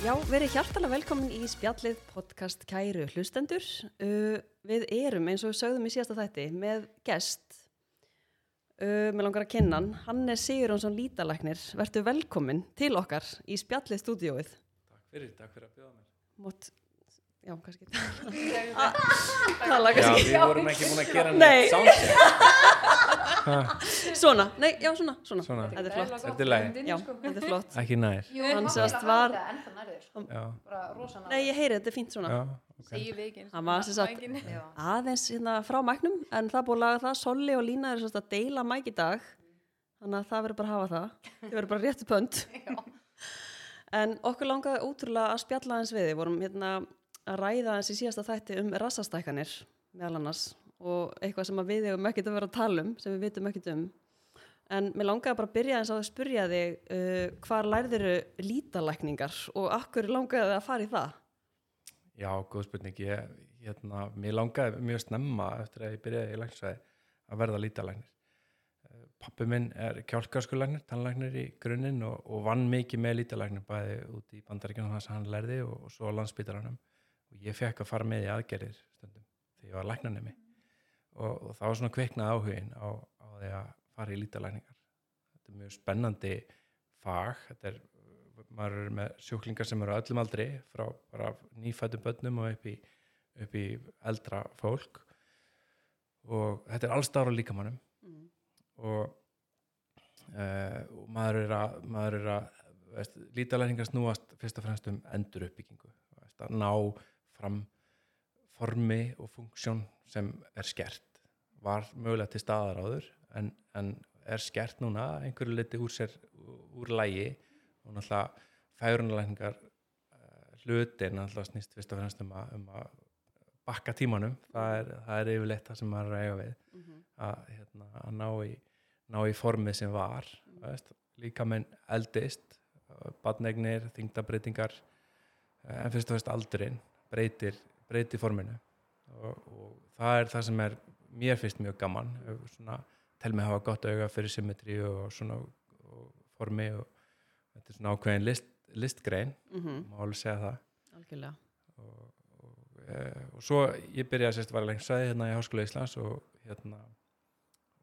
Já, verið hjartalega velkomin í spjallið podcast Kæru hlustendur. Uh, við erum, eins og við sögðum í síðasta þætti, með gest. Uh, með langar að kynna hann. Hann er Sigurjónsson Lítalæknir. Vertu velkomin til okkar í spjallið stúdióið. Takk fyrir, takk fyrir að bjóða mér. Mót, já, kannski. Tala Já, kannski. við vorum ekki búin að gera Nei. neitt soundcheck. Svona, nei, já, svona, svona. Svona. Þetta er flott. Þetta er lagi. Já, þetta er flott. Ekki nær. Sérst var- sko. Já, bara rosa Nei, ég heyri, þetta er fínt svona. já, við eins og Hann var sem sagt. Já. aðeins hérna frá mæknum en það er búið að laga það, Solli og Lína eru svona að deila mæk í dag þannig að það verður bara að hafa það þið verður bara réttu pönd en okkur langaði ótrúlega að spjalla aðeins við þið, vorum hérna að ræða aðeins í síðasta þætti um rassastækkanir meðal annars og eitthvað sem að við hefum ekkert að vera að tala um sem við vitum ekkert um en mér langaði bara að byrja eins að spyrja þig uh, hvar lærðiru lítalækningar og akkur langaði þið að fara í það Já, góð spurning. Ég, hérna, mér langaði mjög snemma eftir að ég byrjaði í læknisvæði að verða lítalæknir. Eh, Pabbi minn er kjálkarskulæknir, tannlæknir í grunninn og, og vann mikið með lítalæknir bæði út í bandaríkjunum þar sem hann lærði og, og svo á landsbytaranum. Og ég fekk að fara með í aðgerir stundum þegar ég var læknanemi. Og, og það var svona kveiknað áhugin á, á því að fara í lítalækningar. Þetta er mjög spennandi fag. Þetta er maður er með sjúklingar sem eru öllum aldri frá bara nýfættum börnum og upp í, upp í eldra fólk og þetta er allstára líkamannum mm. og, uh, og maður er að, maður er að lítalækningar snúast fyrst og fremst um endur uppbyggingu veist, að ná fram formi og funksjón sem er skert. Var mögulega til staðar áður en, en er skert núna einhverju liti úr sér úr lægi og náttúrulega færunalækningar uh, hlutin náttúrulega snýst fyrst og fremst um að, um að bakka tímanum, það er, það er yfirleitt það sem maður er að eiga við. Mm að, hérna, að ná, í, ná í formið sem var veist, líka menn eldist badnegnir, þingdabreitingar en fyrst og fremst aldurinn breytir, breytir forminu. Og, og það er það sem er mér finnst mjög gaman svona, tel mig hafa gott auga fyrir symmetri og svona og formi og þetta er svona ákveðin list, listgrein -hmm. má alveg segja það. Algjörlega. Og, og, e, og svo ég byrjaði sérst að vera lengt sæði hérna í Háskóla Íslands og hérna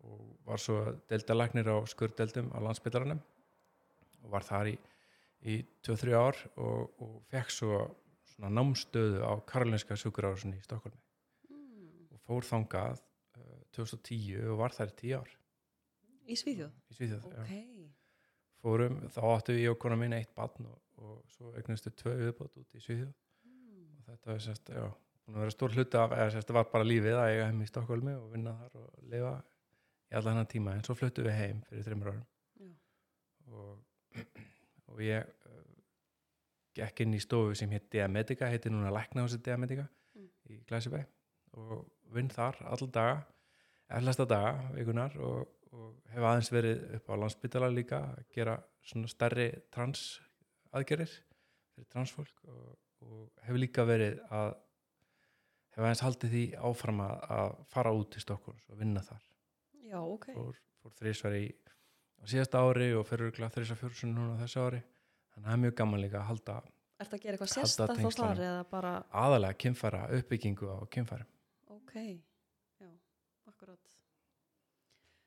og var svo deildalagnir á skurdeldum á landsbytaranum og var þar í, í 2-3 ár og, og fekk svo svona námstöðu á Karolinska sjúkurásun í Stokkólmi mm. og fór þangað uh, 2010 og var þar í 10 ár. Í Svíþjóð? í Svíþjóð Ok. Já. fórum, þá áttu ég og kona mín eitt barn og, og svo eignustu tvö viðbót út í Svíþjóð. Og þetta var sérst, já, búin að vera stór hluti af, eða sérst, það var bara lífið að eiga heim í Stokkólmi og vinna þar og lifa í alla hennar tíma, en svo fluttu við heim fyrir þreymur árum. Og, og ég gekk inn í stofu sem hétt Diametika, heiti núna Læknahúsið Diametika Mm. í Glæsibæ og vinn þar alla daga erlasta daga, vikunar og, og hef aðeins verið upp á landsbytala líka að gera svona stærri trans aðgerir fyrir transfólk og, og hefur líka verið að hef aðeins haldið því áfram að, að fara út til Stokkons og vinna þar. Já, ok. Fór, fór þrísvar í á síðasta ári og fyrir þrísvar fjórsun núna á þessu ári þannig að það er mjög gaman líka að halda Ertu að gera eitthvað sérstætt þá þar eða bara, aðalega kynfæra uppbyggingu á kynfærum. Ok, já, akkurat.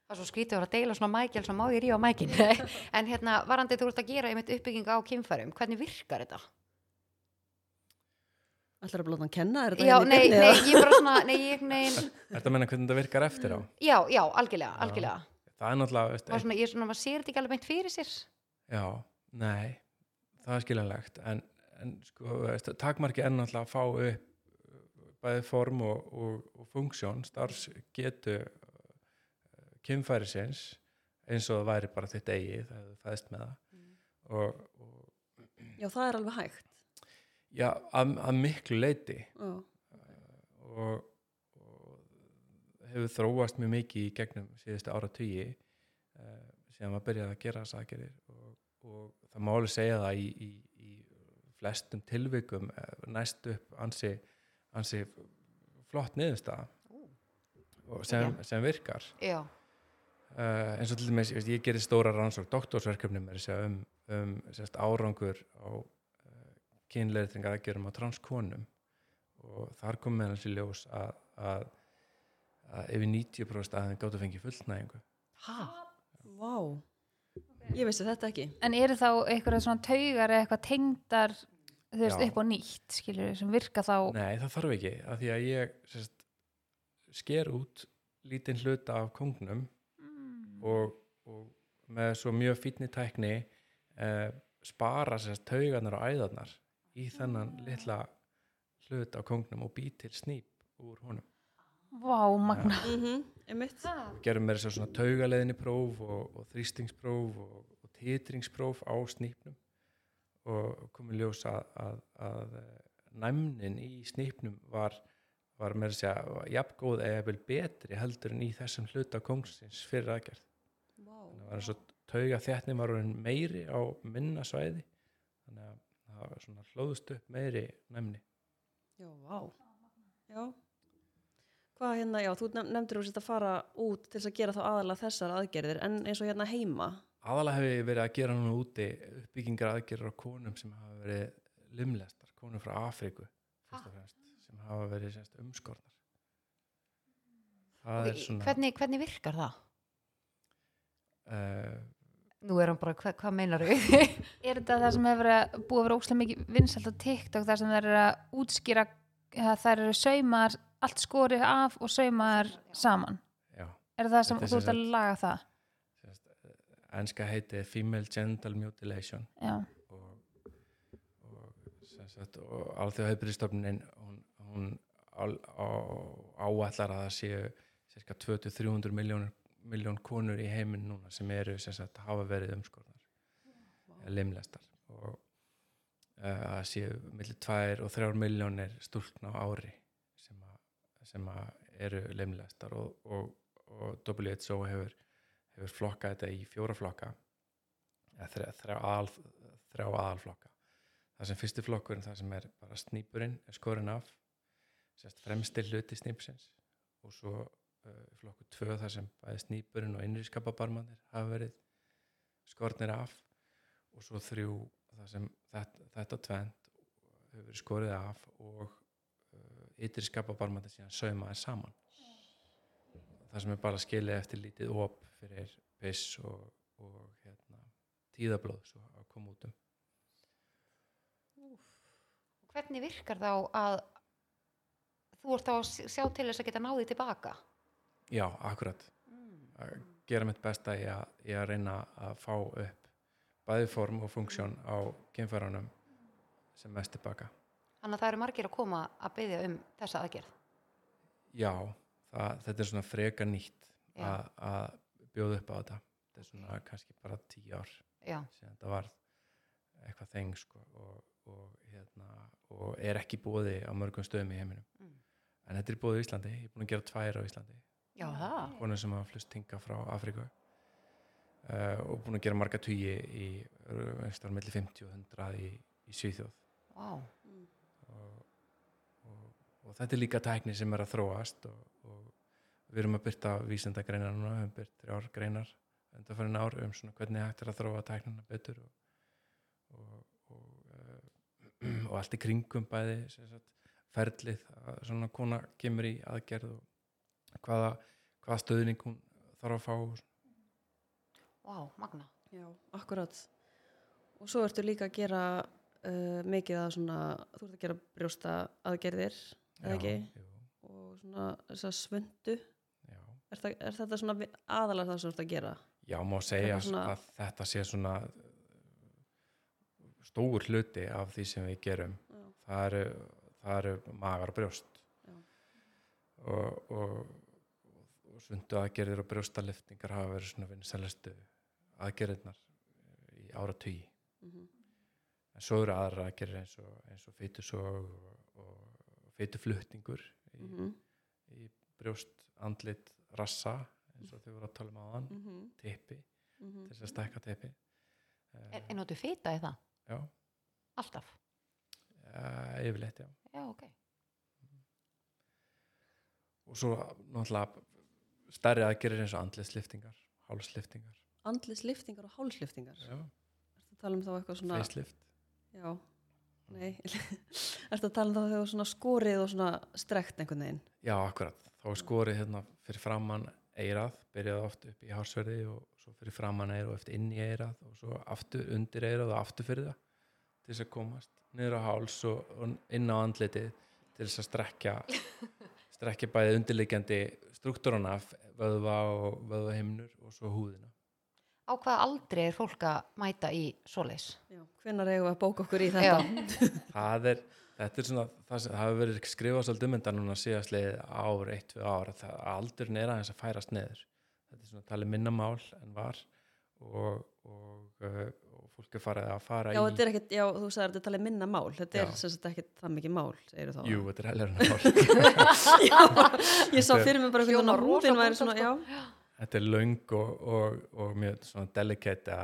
Það er svo skrítið að vera að deila svona mækjál sem má ég rífa mækin. En hérna varandi þú ert að gera einmitt uppbygging á kynfærum, hvernig virkar þetta? Ætlar að blóta hann kenna þér þetta Já, hérna nei, nei, ég bara svona nei, ég, nei, Þetta að menna hvernig þetta virkar eftir á? Já, já, algjörlega, algjörlega. Það er náttúrulega veist, Var svona, ég er svona, maður sér þetta ekki alveg beint fyrir sér. Já, nei, það er skiljanlegt en, en sko, takmarki er náttúrulega að fá upp uh, bæði form og, og, og funksjón starfsgetu uh, kynfærisins eins og það væri bara þitt eigið þegar þú fæðist með það. Og, og Já, það er alveg hægt. já, að, að miklu leiti Já, og, og hefur þróast mjög mikið í gegnum síðustu ára tugi uh, síðan maður byrjaði að gera aðgerir og, og það má alveg segja það í, í, í flestum tilvikum uh, næst upp ansi, ansi flott niðurstaða. Og sem, sem virkar. Já, uh, eins og til dæmis, ég, ég gerir stóra rannsók að um, um sérst, árangur á uh, kynleirtinga aðgerum á transkonum. Og þar kom með hans í ljós að, að, að yfir 90% að þeim gáttu fengið fullnægingu. Ha? Vá, ég vissi þetta ekki. En eru þá eitthvað svona taugar eða eitthvað tengdar þú veist Já. upp á nýtt skilur sem virka þá Nei, það þarf ekki, af því að ég sérst, sker út lítinn hluta af kongnum og, og með svo mjög fínni tækni eh, spara sérst taugarnar og æðarnar í þennan litla hlut á kongnum og bý til snýp úr honum. Vá, magna Mm -hmm. Við gerum meira svo svona taugaleðinni próf og, og þrýstingspróf og, og titringspróf á snýpnum og komið ljós að, að, að eh, næmnin í snýpnum var, var meira að segja jafngóð eða vel betri heldur en í þessum hluta kongsins fyrir aðgerð. Að það var eins og tauga þéttni var meiri á minna svæði þannig að það var svona hlóðust upp meiri næmni. Já, vá. Já. Hvað hérna, já, þú nefn- nefndir úr að fara út til að gera þá aðalega þessar aðgerðir en eins og hérna heima. Aðalega hef ég verið að gera núna úti uppbyggingar aðgerður á konum sem hafa verið limlestar, konum frá Afríku fyrst og fremst, sem hafa verið semst, umskornar. Það er svona Hvernig, hvernig virkar það? uh, Nú er hann bara, hva, hvað meinar þau? Er þetta það sem hefur verið að búið að vera óslega mikið vinsalt á TikTok þar sem það eru að útskýra þær eru saumar allt skorið af og saumar saman. Já, Er það sem þú ert að laga það? semst, enska heiti Female Genital Mutilation. Já, og, og, og alþjóðheilbyrðistofnin hún, hún á, áallar að það séu cirka 200-300 miljónur miljón konur í heiminn núna sem eru sagt hafa verið umskornar eða limlestar. Og uh, að séu millir 2 og 3 miljónir stúlkna á ári sem eru limlestar og, og, og WHO hefur, hefur flokkað þetta í fjóra flokka eða þrjá, þrjá, aðal, þrjá aðalflokka. Það sem fyrsti flokkurinn það sem er bara snýpurinn er skorinn af sérst fremstir hluti snýpsins og svo uh, flokkur tvö þar sem bæði snýpurinn og innri skapabarmanir hafa verið skornir af og svo þrjú þar sem þetta, þetta tvent hefur verið skorið af og ytri skapabarmanir síðan saumaði saman það sem er bara skilið eftir lítið op fyrir piss og, og hérna, tíðablóð svo að koma út um Hvernig virkar þá að þú ert þá að sjá til þess að geta náði tilbaka? Já, akkurat. Að gera mitt besta í að, í að reyna að fá upp bæði form og funksjón á kynfæranum sem mest tilbaka. Þannig að það eru margir að koma að byggja um þessa aðgerð. Já, það, þetta er svona freka nýtt að, að bjóða upp á þetta. Þetta er svona kannski bara tíu ár síðan þetta var eitthvað þeng sko, og, og, hérna, og er ekki bóði á mörgum stöðum í heiminum. Mm. En þetta er bóði í Íslandi, ég er búin að gera tvær á Íslandi. já það. konur sem hafa flust hinga frá Afríku uh, og búin að gera marga tugi í einstaklega melli 50 og 100 í, í Svíþjóð Vá, og, og, þetta er líka tækni sem er að þróast og, og við erum að byrta vísendagreinar núna, við höfum byrt þrjár greinar undanfærin ár um svona hvernig hægt er að þróa tæknina betur og, og, og, uh, og allt í kringum bæði sem sagt, ferlið að svona kona kemur í aðgerð og hvaða, hvaða stöðning hún þarf að fá vá, magna. Já, akkurat. Og svo ertu líka að gera uh, mikið að svona, þú ert að gera brjósta aðgerðir, eða ekki? jú, Og svona þess að svöndu. Er, það, er þetta svona aðalega það sem þú ert að gera? Já, má segja svona- að þetta sé svona uh, stór hluti af því sem við gerum. Já. Það eru, eru magar og brjóst. Já. Og, og, og sundu aðgerðir og brjóstaliftingar hafa verið svona vinsælustu aðgerðirnar í ára tugi. Mm En svo eru aðra aðgerðir eins og, eins og fytuflutningur í, -hmm. í brjóst, andlit, rassa eins og þau voru að tala um áðan, Mm -hmm. tippi, Mm til þess að stækka tippi. Er, er notu fita í það? Já, Alltaf? uh, yfirleitt, já. Já, ok. Og svo náttúrulega stærri aðgerir eins og andlisliftingar, hálsliftingar, Andlisliftingar og hálsliftingar. já, Ertu að tala um þá eitthvað svona... facelift. Já. Nei, ertu að tala um það þegar skorið og svona strekt einhvern veginn? Já, akkurat. Þá er skorið hérna fyrir framann eirað, byrjaði oft upp í hársverði og svo fyrir framann eirað og eftir inn í eirað og svo aftur undir eirað og aftur fyrir það til þess að komast niður á háls og, og inn á andlitið til þess að strekja strekja bæði undirleikjandi struktúrana vöðva og vöðvahimnur og svo húðina. Á hvaða aldrei er fólk að mæta í svoleis? Já, hvenær eigum við að bóka okkur í þetta? það er, þetta er svona það, sem, það hefur verið skrifað svolítið um þetta núna síðast leiðið ár, eitt, tvö ár að aldurinn er aðeins að færast neður þetta er svona talið minna mál en var og, og, uh, og fólk er farið að fara Já, í þetta er ekkert, já, þú sagði að þetta er talið minna mál þetta Já. er sem sagt ekkert það mikið mál, segir þá Jú, þetta er en mál Ég sá fyrir mig bara hvernig að húðin væri svona, sko. já Þetta er löng og, og, og mjög svona delicate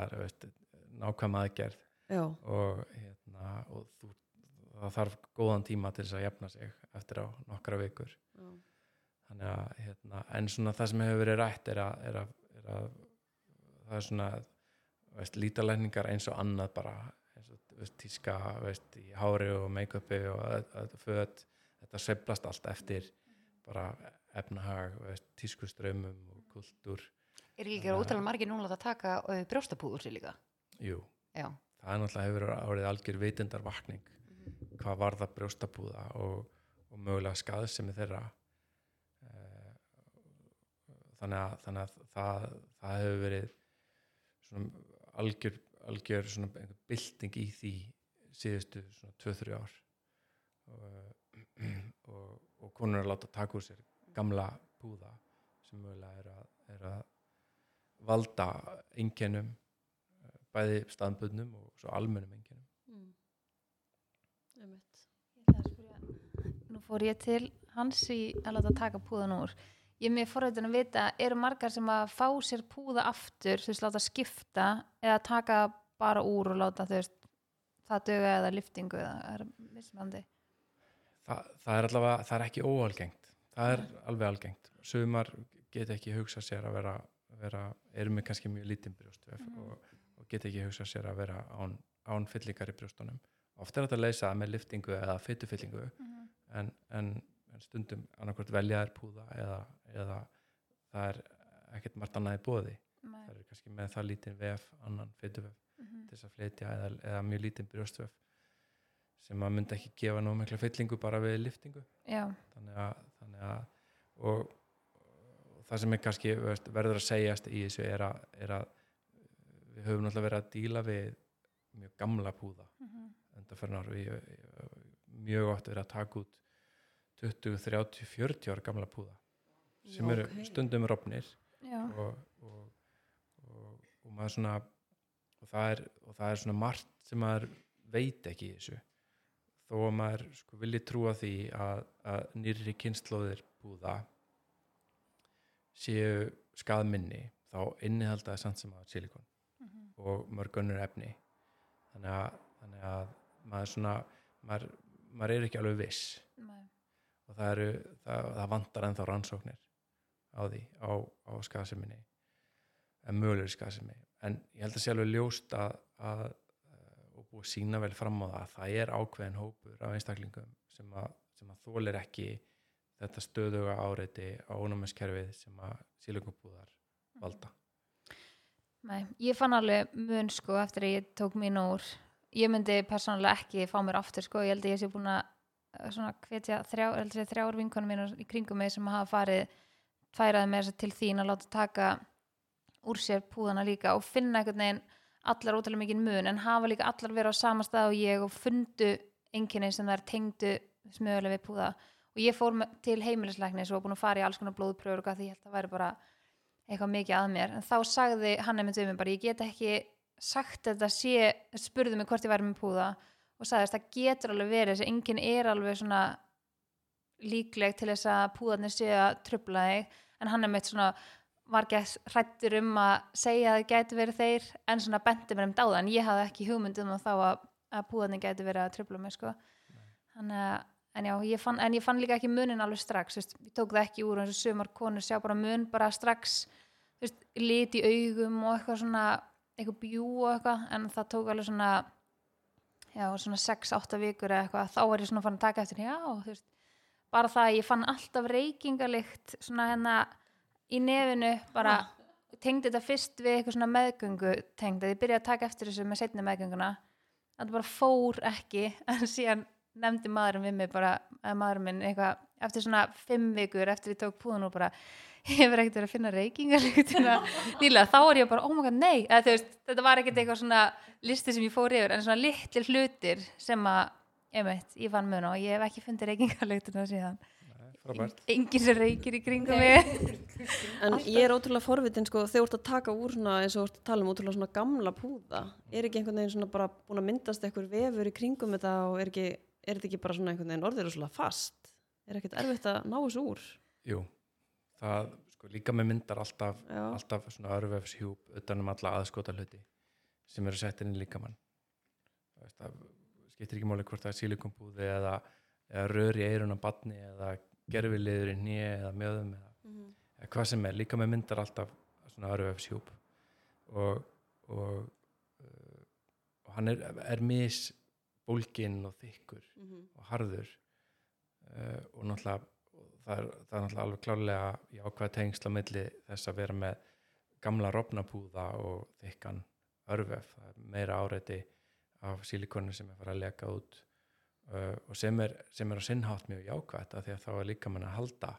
nákvæm aðgerð. Og, hérna, og þú, það þarf góðan tíma til þess að jafna sig eftir á nokkra vikur. Já, þannig að hérna, en svona það sem hefur verið rætt er að, er að, er að það er svona veist, lítalækningar eins og annað bara eins og veist, tíska veist, í hári og make-upi og föt, þetta sveiflast allt eftir bara efnahag veist, tískuströmmum og kultúr Er ekki ekki að útala margir núna að taka uh, brjóstapúður sér líka? jú, Já. það er náttúrulega hefur árið algjör vitundarvakning hvað var það brjóstabúða og, og mögulega skaðsemi þeirra. Eh, þannig að, þannig að það, það hefur verið svona algjör, algjör bylting í því síðustu svona 2-3 ár. Og, og, og konur er að láta taka úr sér gamla búða sem mögulega er að, er að valda einkennum eh, bæði staðbundnum og svo almennum einkennum mm. Einmitt. Ég ætla að spyrja, Nú fór ég til hans í að láta taka púðan úr. Ég er mér forröðin að vita, eru margar sem að fá sér púða aftur, þú veist, láta skipta eða taka bara úr og láta þú veist, það döga eða liftingu eða er mismandi. Þa, það er allavega, það er ekki óalgengt það er alveg algengt sumar get ekki hugsa sér að vera, vera eru með kannski mjög lítinn brjóstvef og, og get ekki hugsa sér að vera án, án fyllingar í brjóstunum. Oft er þetta að leysa með liftingu eða fytufyllingu en, en, en stundum annarkvort velja þær púða eða, eða það er ekkert margt annað í bóði það er kannski með það lítinn vef annan fytuvef til þess að flytja eða, eða mjög lítinn brjóstvef sem að myndi ekki gefa nóg mikla fyllingu bara við liftingu. Þannig að, þannig að og það sem er kannski veist, verður að segjast í þessu er að, er að við höfum náttúrulega verið að díla við mjög gamla púða. Undanferðin ár við mjög oft verið að taka út 20, 30, 40 ára gamla púða sem eru ok. stundum rofnir og, og, og, og maður svona og það, er, og það er svona margt sem maður veit ekki í þessu. Þó að maður sko vilji trúa því að, að nýrri kynnslóðir búða séu skaðminni þá innihalda það samt sem að silikon og mörg önnur efni. Þannig að, þannig að maður svona maður, maður er ekki alveg viss. Nei. og það, eru, það, það vantar ennþá rannsóknir á því, á, á skaðseminni en mögulegur skaðsemi. En ég held að sé alveg ljóst að, að og búið að sína vel fram á það að það er ákveðin hópur af einstaklingum sem að, sem að þólir ekki þetta stöðuga áreiti á ónumiskerfið sem að sílungubúðar valda? Nei, ég fann alveg mun sko eftir að ég tók mín úr. Ég myndi persónulega ekki fá mér aftur sko, ég held að ég sé búin að eh, svona hvetja þrjá, ég held að segja þrjár vinkonum mínar í kringum mig sem hafa farið færaði með þess til þín að láta taka úr sér púðana líka og finna einhvern veginn allar ótrúlega mikið mun en hafa líka allar verið á sama stað og ég og fundu einkenni sem þær tengdu smögulega við púða og ég fór til heimilisleiknis og var búin að fara í alls konar blóðpröfur og því ég held að það væri bara eitthvað mikið að mér. En þá sagði hann einmitt við mig bara ég get ekki sagt þetta sé spurði mig hvort ég væri með púða og sagði að það getur alveg verið þessi enginn er alveg svona líkleg til þess að púðarnir sé að trubla þig. En hann einmitt svona var ekki hrættur um að segja að það gæti verið þeir en svona benti mér um dáða en ég hafði ekki hugmynd um þá að, að púðarnir gæti verið að trubla mig sko. Þannig að En já, ég fann, en ég fann líka ekki munin alveg strax, veist, ég tók það ekki úr eins og sumar konur sjá bara mun bara strax, þú veist, lit í augum og eitthvað svona, eitthvað bjú og eitthvað, en það tók alveg svona, já, svona 6-8 vikur eða eitthvað, þá var ég svona fann að taka eftir, já, þú veist, bara það að ég fann alltaf reykingalikt svona hérna í nefinu, bara tengdi þetta fyrst við eitthvað svona meðgöngu tengd, að ég byrjaði að taka eftir þessu með setni meðgönguna, að það bara fór ekki, en síðan nefndi maðurinn við mig bara, að maðurinn minn eitthvað, eftir svona 5 vikur eftir ég tók púðun og bara, hefur ekkert verið að finna reykingalykt nýlega, þá er ég bara, oh my god, nei. Eða, veist, þetta var ekkert eitthvað svona listi sem ég fór yfir, en svona litlir hlutir sem að, einmitt, ég fann mun og ég hef ekki fundið reykingalygtuna síðan. Frábært. Enginn sem reykir í kringum mig. En ég er ótrúlega forvitin sko, þegar þú ert að taka úr svona, eins og þú ert að tala um ótrúlega svona gamla púða, er ekki einhvern veginn svona bara búin að myndast eitthvað vefur í kringum þetta og er, ekki, er þetta ekki bara svona einhvern veginn orðir og svona fast? Er ekkert erfitt að ná þessu úr? Jú, það sko, líka með myndar alltaf, alltaf svona örvefshjúp utan um alla aðskota hluti sem eru sett inn í líkamann Það skiptir ekki máli hvort það er sílikompúði eða, eða rör í eirun á batni eða gerfiliður í nýja eða mjöðum eða, eða hvað sem er, líka með myndar alltaf svona örvefshjúp og, og, uh, og hann er, er mis bólginn og þykkur og harður uh, og náttúrulega það er, það er náttúrulega alveg klárlega jákvæð tengsla milli þess að vera með gamla rofnapúða og þykkan örvef, það er meira áreiti af sílikonu sem er fara að leka út uh, og sem er, sem er á sinnhátt mjög jákvætt af því að þá er líka mann að halda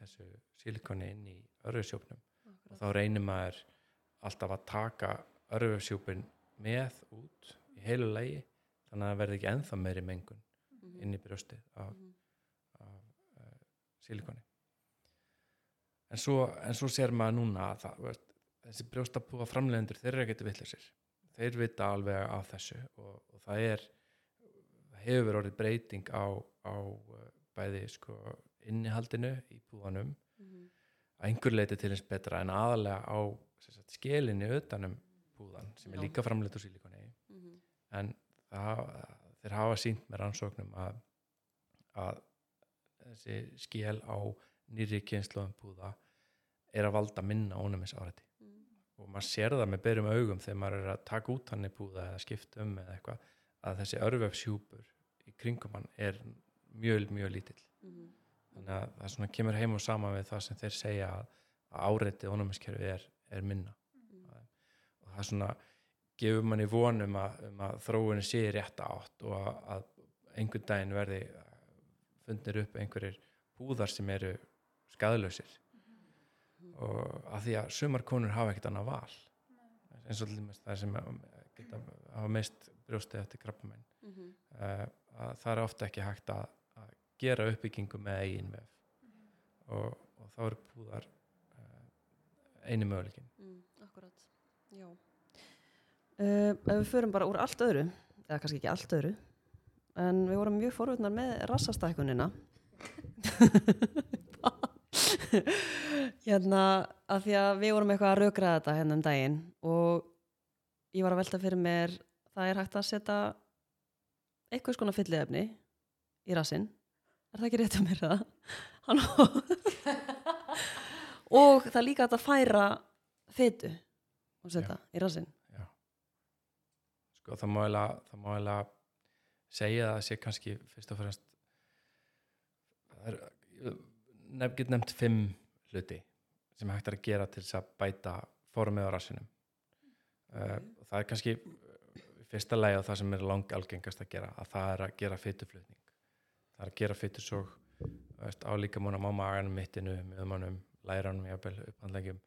þessu sílikoni inn í örfesjúpnum og þá reynir maður alltaf að taka örfesjúpin með út í heilu lagi þannig að það verði ekki ennþá meiri mengun inn í brjóstið af, af uh, sílikoni en svo, en svo sér maður núna að það, veist, þessi brjóstapúa framleiðendur þeir eru ekkert villisir þeir vita alveg af þessu og, og það er hefur orðið breyting á, á uh, bæði sko innihaldinu í púðanum. Að einhver leiti til eins betra en aðalega á sagt, skelinni utanum púðan sem er líka framleitt úr sílikoni en það, þeir hafa sínt með rannsóknum að, að þessi skél á nýri kynnslóðum púða er að valda minna ónumis árætti og maður sér það með byrjum augum þegar maður er að taka út hann í púða eða skipta um eða eitthvað að þessi örvefsjúpur í kringum hann er mjög, mjög lítill. Þannig að það svona kemur heim og sama við það sem þeir segja að, áreitið ónumiskerfi er, er minna. Og það svona gefur manni vonum að, um að þróunni sé í rétta átt og að, að einhvern daginn verði fundir upp einhverjir húðar sem eru skadlausir og að því að sumar konur hafa ekkert annað val. Eins og dæmis það sem geta, hafa mist brjóstið eftir krabbamenn uh, að það er ofta ekki hægt að, að gera uppbyggingu með eigin vef. Og, og þá eru púðar uh, eini möguleikin Mm, akkurat, já. Uh, ef við förum bara úr allt öðru, eða kannski ekki allt öðru, en við vorum mjög forvitnar með rassastækunina. hérna, að því að við vorum eitthvað að rökra þetta hérna um daginn og ég var að velta fyrir mér, það er hægt að setja eitthvað skona fylliðefni í rassinn. Er það ekki rétt að mér það? Og það líka að færa fytu og setja í rassinn. Sko það má eiginlega, það má eiginlega segja að það sé kannski fyrst og fremst það er, nefn, get nefnt fimm hluti sem hægt er að gera til þess að bæta formið á rassinum. Uh, það er kannski fyrsta lagi og það sem er lang algengast að gera að það er að gera fytuflutning það er að gera fytusók veist, á líkamónum á maganum, mittinu, miðumannum læranum, jafnvel, upphandleggjum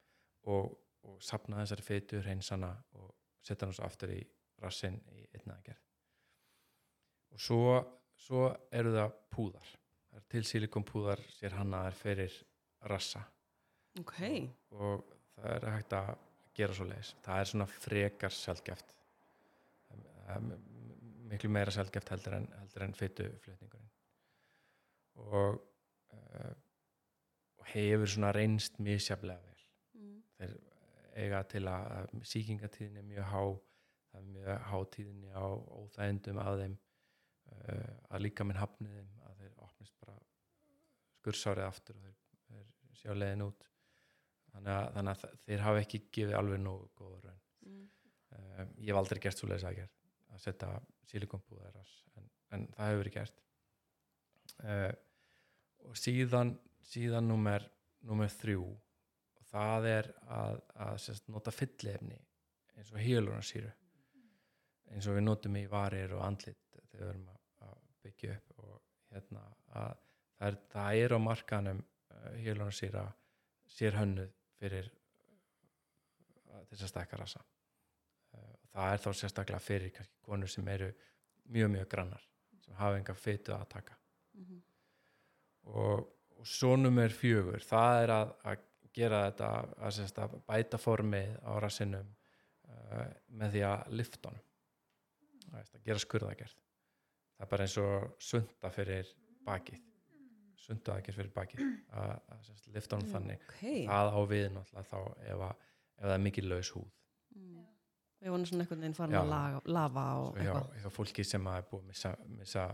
og, og sapna þessari fytu reynsana og setja hann svo aftur í rassin í einnaðgerð og svo, svo eru það púðar. Það er til silikompúðar sér hannaðar fyrir rassa. Ok. og það er hægt að gera svo leiðis það er svona frekar sjálfgeft Það er miklu meira sjálfgeft heldur en, en fytuflutningurinn og, uh, og hefur svona reynst misjaflega vel. Mm. þeir eiga til að, að sýkingatíðin er mjög há það er mjög hátíðinni á óþægindum að þeim uh, að líka minn hafnið þeim að þeir opnist bara skursárið aftur og þeir, þeir sjá leiðin út. Þannig að, þannig að þeir hafa ekki gefið alveg nógu góða raun. Mm. uh, ég hef aldrei gert svo leiðis aðgerð að setja sílikonpúðar en, en það hefur verið gert. Uh, og síðan síðan nummer, nummer þrjú og það er að, að sérst, nota fyllefni eins og hílunarsýru eins og við notum í varir og andlit þegar við erum að, að byggja upp og hérna að það er, það er á markanum uh, hílunarsýra sér hönnuð fyrir uh, þess að stekka rasa. Uh, það er þá sérstaklega fyrir kannski konur sem eru mjög mjög grannar sem hafa enga fytu að taka. Mhm. og, og svo nummer fjögur það er að, að gera þetta að, sérst, að bæta formið á rassinum uh, með því að lifta honum veist, að gera skurðagerð það er bara eins og sunda fyrir bakið. Sundagerð fyrir bakið. Að, að lifta honum þannig. Ok, það á við náttúrulega þá ef, að, ef það er mikið laus húð. Mm. við vorum svona einhvern veginn farin Já. að laga, lafa og hjá, eitthvað. hjá fólki sem að er búið að missa, missa,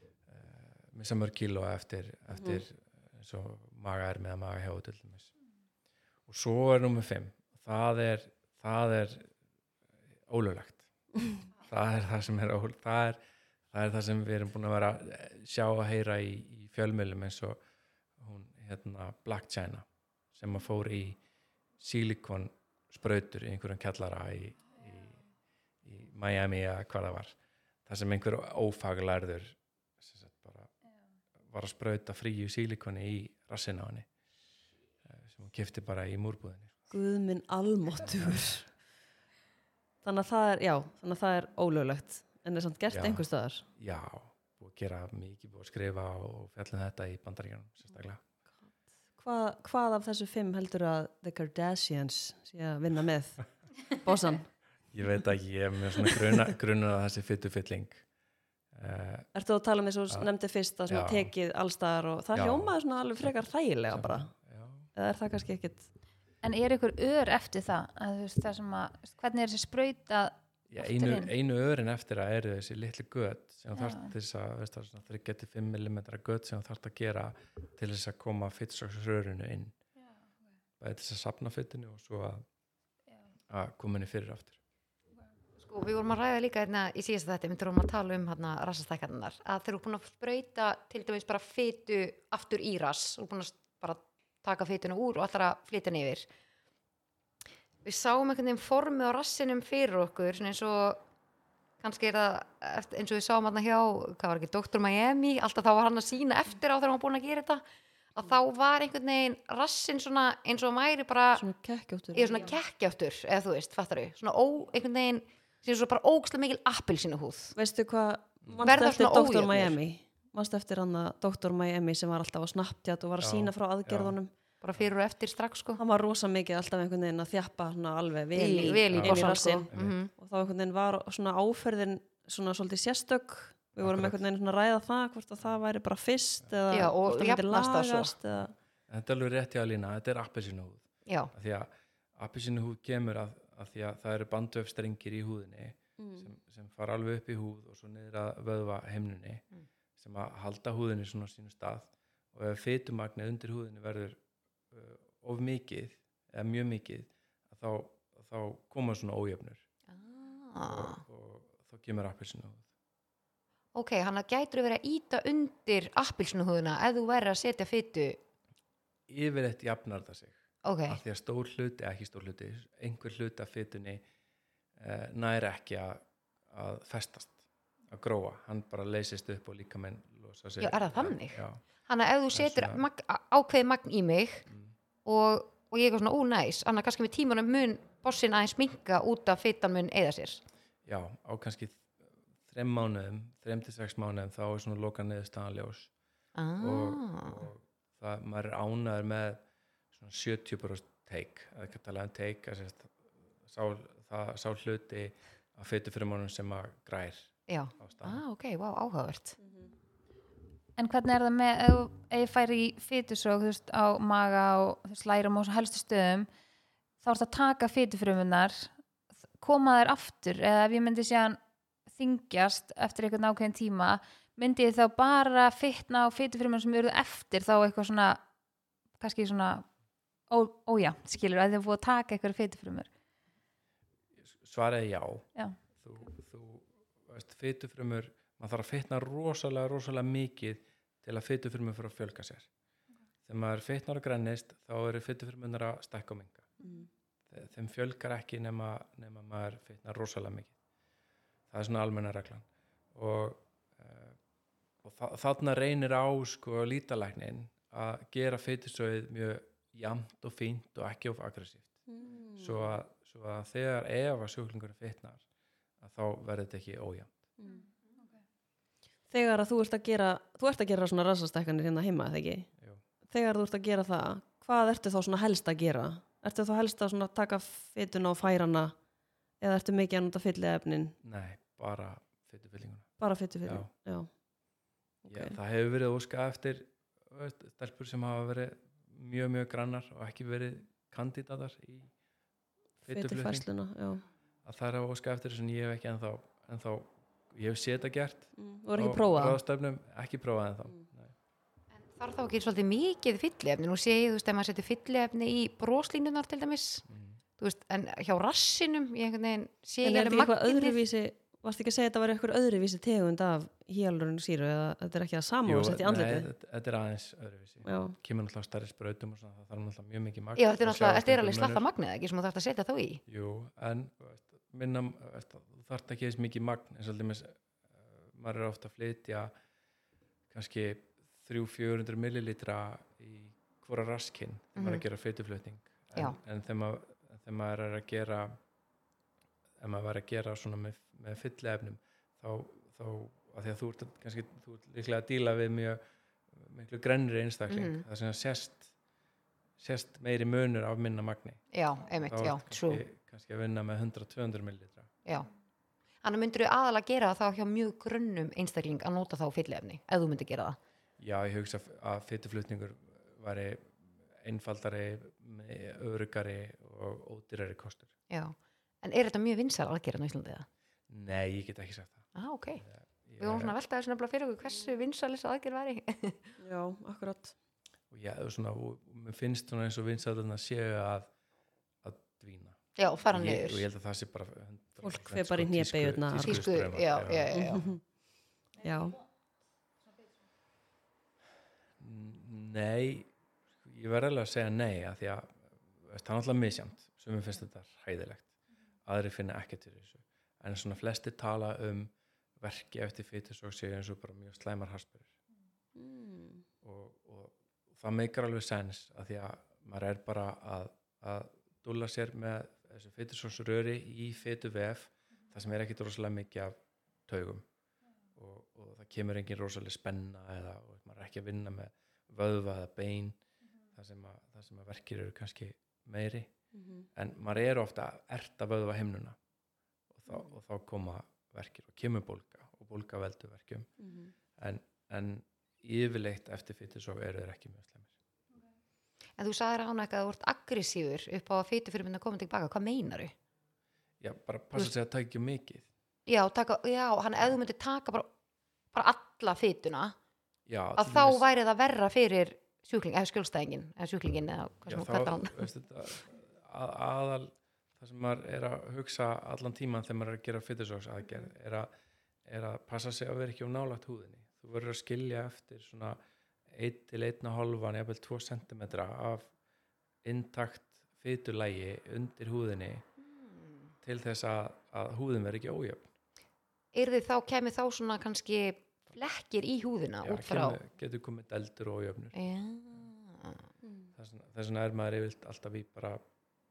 uh, missa mörg kíló eftir, eftir eins og maga er með maga hjá til dæmis. Og svo er nummer 5 það er það er ólöglegt það er það sem er ól, það er, það er það sem við erum búin að vera að sjá að heyra í, í fjölmjölum eins og hún hérna Black China sem að fór í silikon sprautur í einhverjum kjallara í, í, í Miami eða hvað það var. Það sem einhver ófaglærður var að sprauta fríu sílikoni í henni eh, sem hún kifti bara í múrbúðinni. Guð minn almáttugur þannig að það er, já þannig að það er ólöglegt en er samt gert einhver staðar. Já, búið að gera mikið búið að skrifa og fjallum þetta í bandaríkjanum sérstaklega. Hvað, hvað af þessu fimm heldur að The Kardashians sé að vinna með? Bossan, ég veit ekki, ég er með svona gruna, gruna að þessi fyttu fylling uh, ertu að tala um eins og nefndi fyrst að tekið allstaðar og það Já. hljómaði svona alveg frekar þægilega bara, já, eða er það kannski ekkit En er ykkur ör eftir það? Að, veist, það sem að, hvernig er þessi sprauta? já, Aftur einu, einu örin eftir að eru þessi litli gött sem Já. þarf til þess að veist, það er svona 3-5 mm gött sem þarf að gera til þess að koma fyttsóksrörinu inn bæði til þess að sapna fyttinu og svo að, að koma henni fyrir aftur Sko, við vorum að ræða líka hérna í síðasta þetta, við þurfum að tala um hérna rassastækkarnar, að þeir eru búin að sprauta til dæmis bara fytu aftur í rass, og búin að bara taka fytuna úr og allar að flytja neyfir. Við sáum einhvern veginn formið á rassinum fyrir okkur, svona eins og kannski er það eins og við sáum hérna hjá, hvað var ekki, Dr. Miami, alltaf þá var hann að sína eftir á þegar hann var búin að gera þetta, að þá var einhvern veginn rassin svona eins og væri bara svona kekkjóttur ég er svona kekkjáttur, eða þú veist, fattar við svona ó, einhvern veginn, sem svo bara ógslega mikil appilsinu húð veistu hvað, Verða svona Dr. mannstu eftir hann að Dr. Miami sem var alltaf á Snapchat og var að Já, sína frá aðgerðunum? Bara fyrir og eftir strax sko. Hann var rosa mikið alltaf einhvern veginn að þjappa alveg vel í, vel í í bossan sko. Mm og þá einhvern veginn var svona áferðin svona svolítið sérstök. Við vorum einhvern veginn svona að ræða það hvort að það væri bara fyrst eða Já, og hvort það myndi lagast eða, þetta er alveg rétt hjá að lína, þetta er appelsinu húð já, af því að appelsinu húð kemur að, að því að það eru bandöfstrengir í húðinni Mm. sem, sem fara alveg upp í húð og svo niður að vöðva heimnunni Mm. Sem að halda húðinni svona á sínu stað og ef fytumagnið undir húðinni verður uh, of mikið eða mjög mikið að þá, þá koma svona ójöfnur. Ah. og, og þá kemur appelsinu húð ok, hann að gætur verið að íta undir appilsinu húðuna ef þú verður að setja fytu yfirleitt jafnar það sig. Ok, af því að stór hluti, ekki stór hluti einhver hluti af fytunni uh, nær ekki að, að festast, að gróa. Hann bara leysist upp og líka menn losa sig Já, er það þannig? Já, hann að ef þú setur mag, ákveði magn í mig mm, og, og ég er svona ónæs hann að kannski með tímanum mun bossin aðeins minka út af fytan mun eða sér. Já, á kannski þrem mánuðum, þrem til sex mánuðum þá er svona loka niðurstaðan ljós. Ah. og, og það, maður er ánæður með svona 70% take, eða ekki að tala um take að sá, það, sá hluti að fytu fyrir mánum sem að grær já, ah, ok, wow, áhugavert. En hvernig er það með, ef ég færi í fytusrók, þú veist, á maga og þú veist, lærum og helstu stöðum, þá er það að taka fytufrumunar, koma þær aftur, eða ef ég myndi séðan þingjast eftir einhvern ákveðin tíma, myndi ég þá bara fytna á fytufrumunar sem eru eftir þá eitthvað svona, kannski svona, ó, ója, skilur, að þið búið að taka eitthvað fytufrumur. svaraði já, Já. Þú, þú fytufrumur maður þarf að fitna rosalega, rosalega mikið til að fytufrumur fyrir að fjölga sér. Þegar maður fitnar og grennist þá eru fytufrumunar að stækka og minga Mm. Þe- þeim fjölgar ekki nema, nema maður fitnar rosalega mikið. Það er svona almenna reglan. Og, uh, og þa þarna reynir á sko lítalæknin að gera fytusöið mjög jamt og fínt og ekki of aggressíft. Mm. svo, svo að þegar ef að sjúklingur fitnar að þá verður þetta ekki ójæmt Mm. Þegar að þú ert að gera þú ert að gera svona rassastækkanir hérna heima, eða ekki? Jú. Þegar þú ert að gera það, hvað ertu þá svona helst að gera? Ertu þá helst að svona taka fytuna og færana eða ertu mikið að nota fylliefnin? nei, bara fytufyllinguna Bara fytu fyrir? Já. Já. Já, það hefur verið óska eftir stelpur sem hafa verið mjög mjög grannar og ekki verið kandidatar í Fytu fytuflutning. Að það er að óska eftir þess að ég hef ekki ennþá, ennþá ég hef séð þetta gert Mm. Er ekki prófað? ekki prófað ennþá Mm. Nei. þarf þá ekki svolítið mikið fylliefni nú sé ég, þú veist, ef maður setur fylliefni í broslínunar til dæmis Mm. veist, en hjá rassinum ég einhvern veginn sé En ég er þetta eitthvað öðruvísi, varst ekki að segja að þetta var eitthvað öðruvísi tegund af híalurinn sýru eða þetta er ekki það sama og setja í nei, andlitið? þetta, er aðeins öðruvísi Já. kemur náttúrulega og svona, það þarf náttúrulega mjög mikið magn þetta er er alveg slatta munur. magnið ekki sem þú þarf að setja þá í Jú, en minna, þú þarf ekki eins mikið magn eins og alltaf maður er ofta að flytja kannski 300-400 millilitra í hvora raskinn þegar maður er Mhm. að gera fytuflutning en, en þegar maður, þegar maður er að gera ef maður er að gera svona með, með fylliefnum þá, þá að því að þú ert kannski þú ert líklega að díla við mjög miklu grennri einstakling Mhm. það sem að sést sést meiri munur af minna magni já, einmitt, já, true kannski, að vinna með 100-200 millilitra já Þannig myndir þú aðalega gera það hjá mjög grunnum einstakling að nota þá fylliefni, ef þú myndir gera það. Já, ég hugsa að fytuflutningur væri einfaldari, með öryggari og ódýrari kostur. Já. En er þetta mjög vinsal aðgerðan á Íslandi það? Nei, ég get ekki sagt það. Ah, ok. Ég, Við vorum svona að velta þessu nefnilega fyrir okkur hversu vinsalis aðgerð væri. Já, akkurat. og já, og svona, og, mér finnst svona eins og vinsæðurna séu að, að. Já, fara Ég, og niður. ég held að það sé bara... 100% Fólk fer bara í sko, hnébeygurnar. tískustraumar, Tísku, já, já, já, já. Nei, ég verði alveg að segja nei að því að það er alltaf misjamt sem mér finnst þetta hæðilegt aðri finna ekkert til þessu en svona flesti tala um verki eftir fytusók séu eins og bara mjög slæmar harspyrir mm. og, og, og það meikar alveg sens að því að maður er bara að, að dúlla sér með þessu fytusóksröri í fytu vef það sem er ekkit rosalega mikið af taugum. Og, og það kemur engin rosalega spenna eða maður er ekki að vinna með vöðva eða bein. Það sem að, það sem að verkir eru kannski meiri. Mhm. en maður er ofta að erta vöðva himnuna. Og þá, og þá koma verkir og kemur bólga og bólga veldur verkjum. Mhm. en, en yfirleitt eftir fytusók eru þeir ekki mjög slemir En þú sagðir án eitthvað að þú ert aggressífur upp á að fytu fyrir minna að koma tilbaka. Hvað meinar þú? já, bara passa sig að taka ekki mikið Já, taka, já, hann ef þú myndir taka bara, bara alla fytuna, já, að þá dæmis- væri það verra fyrir sjúkling, eða skjólstæðingin, eða sjúklingin, eða hvað já, sem þá, hvað hann. veistu, þetta, að, aðal það sem maður er að hugsa allan tíman þegar maður er að gera fytusóks aðgerð er, að- er að passa sig að vera ekki á nálagt húðinni þú verður að skilja eftir svona 1 til 1,5 jafnvel 2 cm af intakt fytulægi undir húðinni til þess að, að húðin verður ekki ójöfn Er þið þá, kemur þá svona kannski flekkir í húðina Já, út frá? kemur, getur komið deldur og ójöfnur Já. þess vegna- þess vegna er maður yfirlt alltaf í bara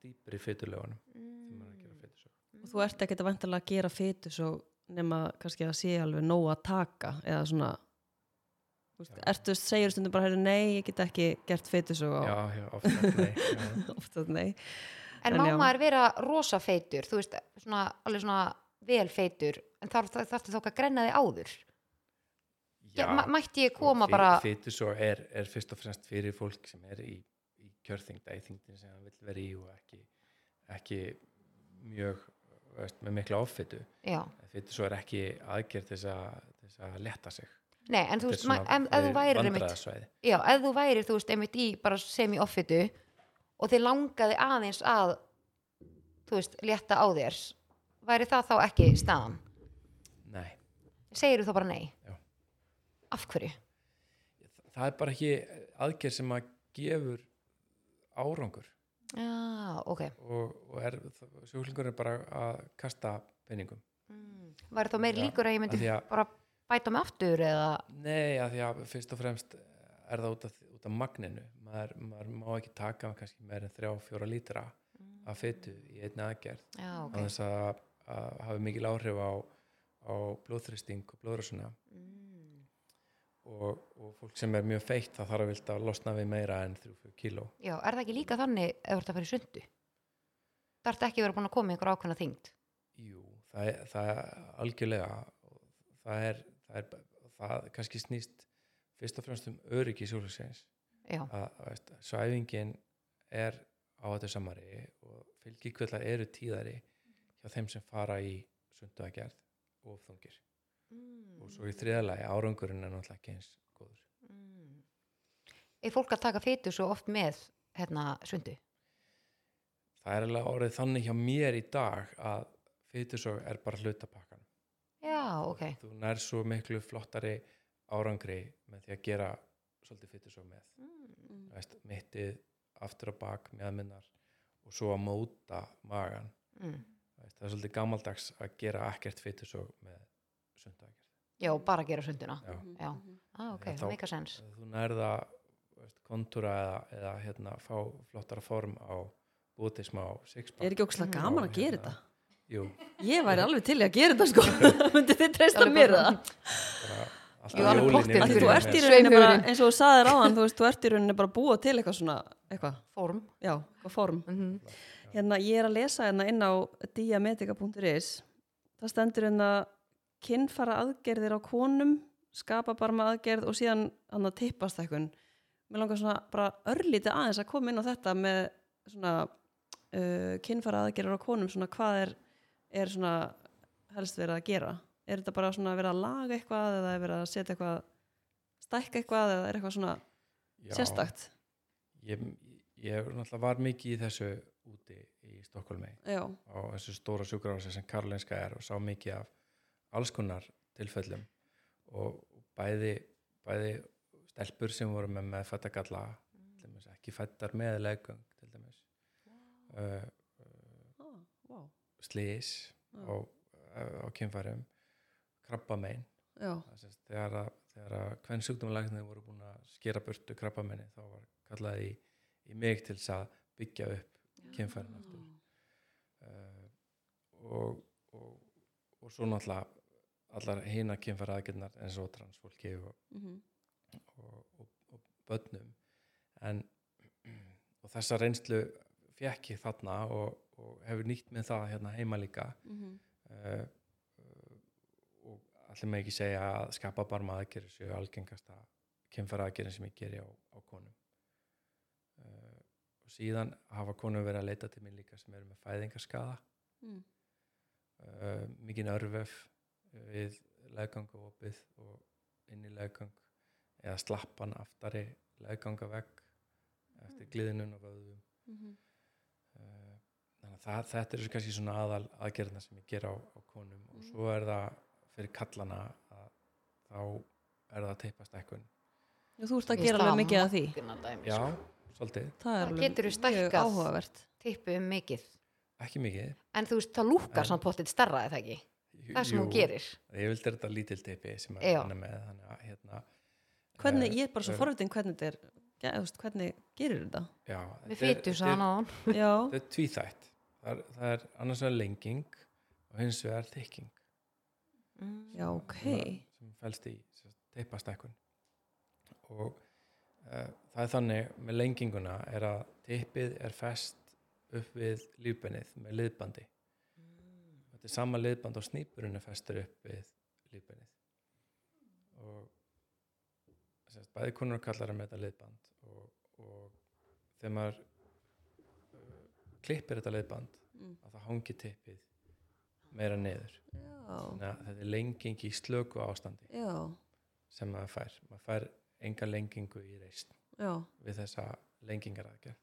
dýpri fytulögunum þegar maður er að gera fytusók Og þú ert ekkert að vantilega að gera fytu svo nema kannski að sé alveg nóg að taka eða svona Já. Ertu, segir stundum bara nei, ég get ekki gert fytu svo já, já, ofta já. nei En, En má já. maður vera rosa feitur, þú veist, svona, alveg svona vel feitur, en þarf þarf þarf þó að grenna þig áður? Já, ma mætti ég koma bara, fytu svo er, er fyrst og fremst fyrir fólk sem er í, í kjörþingda í þingdin sem það vill vera í og ekki, ekki mjög veist, með mikla já, fytu svo er ekki aðgerð til þess að, til þess að leta sig nei, en þú veist, ef, þú værir einmitt, já, ef þú værir, þú veist, einmitt í bara semi-offitu og þið langaði aðeins að, þú veist, létta á þér, væri það þá ekki staðan? nei, segir þú þá bara nei Já. af hverju? það er bara ekki aðgerð sem að gefur árangur Já, ok og, og er, sjúklingur er bara að kasta peningum mm. Væri þá meir líkur að ég myndi að- bara bæta mig aftur eða? Nei, því að fyrst og fremst er það út af, út af magninu. Maður, maður má ekki taka kannski meir en þrjá, fjóra lítra af fytu í einni aðgerð. Já, okay. ok. þess að, að hafi mikil áhrif á, á blóðþristing og blóðrásuna mm. og, og fólk sem er mjög feitt það þarf að vilja að losna við meira en 3-4 kíló. Já, er það ekki líka þannig ef þú ert að fara í sundu? Það ert ekki verið búin að koma í einhver ákveðna þyngd? Jú, það er, það er algjörlega það er, það er það kannski snýst fyrst og fremst um öryggi veist, svæfingin er á þetta samari og fylgikvillar eru tíðari hjá þeim sem fara í sundu að gerð og þungir mm. og svo í þriðalagi árangurinn er náttúrulega ekki eins góður mm. Er fólk að taka fytu svo oft með hérna sundu? það er alveg orðið þannig hjá mér í dag að fytusog er bara hlutapakkan Já, ok þú nær svo miklu flottari árangri með því að gera svolítið fytusog með mm. Veist, mittið, aftur og bak meðminnar og svo að móta magan Mm. Veist, það er svolítið gammaldags að gera ekkert fytusog með sundagerð Já, bara gera sunduna Já. Já, ah, ok, það meika sens þú nærða kontúra eða, eða hérna, fá flottara form á bútið smá sixpack Er ekki ókslega Mhm. gaman að gera hérna. þetta? Jú, Ég væri alveg til í að gera þetta sko. Myndi þið treysta mér það? þú ert í rauninni. bara, eins og þú saðir áðan, þú veist, þú ert í rauninni bara búa til eitthvað svona, eitthvað, Form. Já, eitthvað form. mm Hérna, ég er að lesa hérna inn á diametika.is. Það stendur hérna kinnfara aðgerðir á konum, skapa bara með aðgerð og síðan hann að tippast eitthvað. Mér langar svona bara örlítið aðeins að koma inn á þetta með svona uh, kinnfara aðgerðir á konum, svona hvað er, er svona helst verið að gera? Er þetta bara svona verið að laga eitthvað eða er verið að setja eitthvað, stækka eitthvað eða er eitthvað svona Já, sérstakt? ég, ég var mikið í þessu úti í Stokkólmi á þessu stóra sjúkrarhási sem Karolinska er og sá mikið af alls konar tilfellum og bæði, bæði stelpur sem voru með meðfættagalla dæmis ekki fættar með leggöng til dæmis uh, ah, wow. Slís Já. á, kynfærum krabbamein þegar að, þegar að hvern sjúkdómalæknir voru búin að skera burtu krabbameini þá var kallað í, í mig til þess að byggja upp kynfærin aftur. Uh, og, og, og svo náttúrulega allar hina kynfæra aðgjörnar eins og transfólki og, Mhm. og, og, og börnum. En og þessa reynslu fekk ég þarna og, og hefur nýtt með það hérna heima líka. Mhm. uh, og allir með ekki segja að skapa barma aðgerið séu algengasta kynfæra aðgerið sem ég geri á, á konum. Uh, og síðan hafa konum verið að leita til mín líka sem eru með fæðingaskaða Mm. uh, mikinn örvef við legganga opið og inn í leggang eða slappan aftari legganga vegg eftir gliðinun og vöðum þannig að það, þetta er kannski svona aðal aðgerðina sem ég ger á, á konum og svo er það fyrir kallana að þá er það teipast ekkun Já, Þú ert að gera alveg mikið af því. já, svolítið, Það Það alveg geturðu mjög stækkað. áhugavert. Tippu um mikið. Ekki mikið. En þú veist, það lúkar samt potið starra eða ekki? Það sem hún gerir. Ég vildi þetta lítil teipi sem er Já. hann með þannig að hérna Hvernig, eh, ég er bara svo forvitin hvernig þetta er, þú veist, hvernig gerir þetta? já, Við þetta svo hann á hann. Já, þetta er tvíþætt það er, það er annars vegar lenging og hins vegar þykking. Já, ok. sem, sem fælst í teipastækkun. Og uh, það er þannig með lenginguna er að teipið er fest upp við lífbennið með liðbandi. Þetta er sama liðband og snýpurinn er festur upp við lífbennið og sem sagt, bæði konur og kallar með þetta liðband og, og þegar maður klippir þetta liðband Mm. að það hangi teipið meira niður. Já, þannig að þetta er lenging í slöku ástandi já, sem maður fær. Maður fær enga lengingu í reist já, við þessa lengingaraðgerð.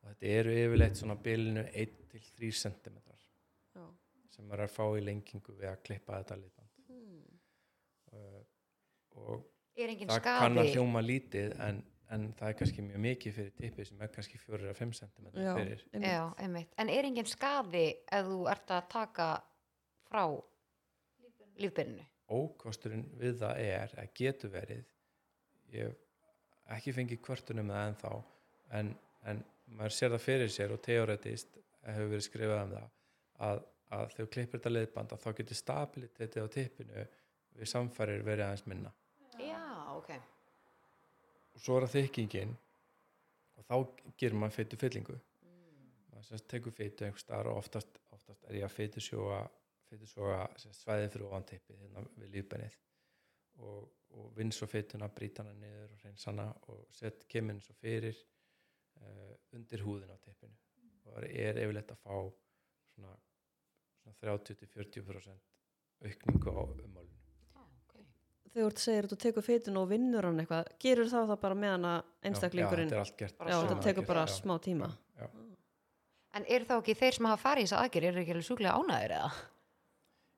Og þetta eru yfirleitt svona bilinu 1-3 cm já. sem maður er að fá í lengingu við að klippa þetta liðband Mm. og er engin það kann að hljóma lítið en, en það er kannski mjög mikið fyrir tippið sem er kannski 4-5 cm Já, fyrir einmitt. Já, einmitt. en er engin skaði ef þú ert að taka frá lífbyrnu ókosturinn við það er að getur verið ég hef ekki fengið kvörtunum það ennþá en, en maður sér það fyrir sér og teoretist hefur verið skrifað um það að, að þegar klippir þetta leiðband að þá getur stabilitetið á tippinu við samfærir verið aðeins minna Já, ok svo er það þykkingin. Og þá gerir maður fytu fyllingu. Maður sérst tekur fytu einhvers staðar og oftast, oftast er ég að fytu sjóa svæðið fyrir ofan tippið hérna við lífbennið og, og vinn svo fytuna, brýta hana niður og reyns hana og sett keminn svo fyrir uh, undir húðin á tippinu. Og það er yfirleitt að fá svona, svona 30-40% aukningu á umálinu Þegar þú ert að þú tekur fytun og vinnur hann eitthvað, gerur það það bara meðan að Já, einstaklingurinn, já, þetta er allt gert. Bara já, þetta tekur bara Já, smá tíma. já. En er þá ekki þeir sem hafa farið í þessa aðgerð eru ekki alveg sjúklega ánæður eða?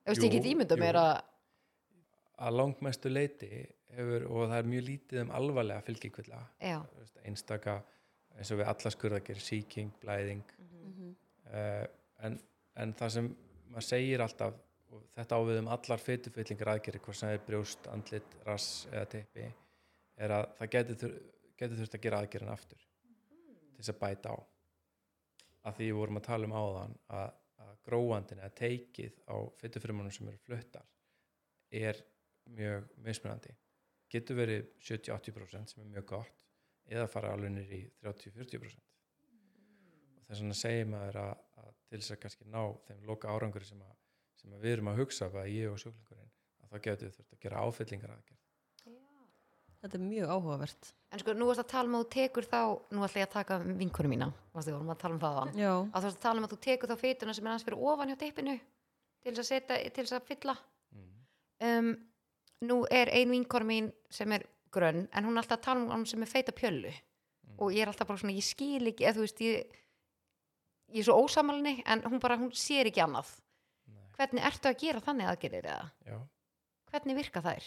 Ef veist ég get ímynda mér að að langmestu leiti hefur, og það er mjög lítið um alvarlega fylgikvilla. Já, einstaka eins og við alla skurðakir, sýking, blæðing. Mhm. uh, en, en það sem maður segir alltaf og þetta á við um allar fytufyllingar aðgerri hvort sem er brjóst, andlit, rass eða teipi er að það getur, þur, getur þurft að gera aðgerðin aftur til þess að bæta á. Að því við vorum að tala um áðan að, að gróandin eða teikið á fytufrumunum sem eru fluttar er mjög mismunandi. Getur verið 70-80% sem er mjög gott eða fara alveg nýr í 30-40% og þess vegna maður að, að til þess að kannski ná þeim loka árangur sem, að, sem að við erum að hugsa hvað ég og sjúklingurinn að þá getur við þurft að gera áfyllingar aðgerð Þetta er mjög áhugavert. en sko nú varst að tala um að þú tekur þá Nú ætla ég að taka vinkonu mína Varstu, við vorum að tala um það að þú varst að tala um að þú tekur þá fytuna sem er hans fyrir ofan hjá teipinu til þess að setja, til þess að fylla. Mm. um, Nú er ein vinkonu mín sem er grönn en hún er alltaf að tala um hann sem er feita pjöllu. Mm. og ég er alltaf bara svona, ég skil ekki eða þú veist, ég ég er svo ósamalni en hún bara, hún sér ekki annað hvernig ertu að gera þannig aðgerir eða? Já, hvernig virka þær?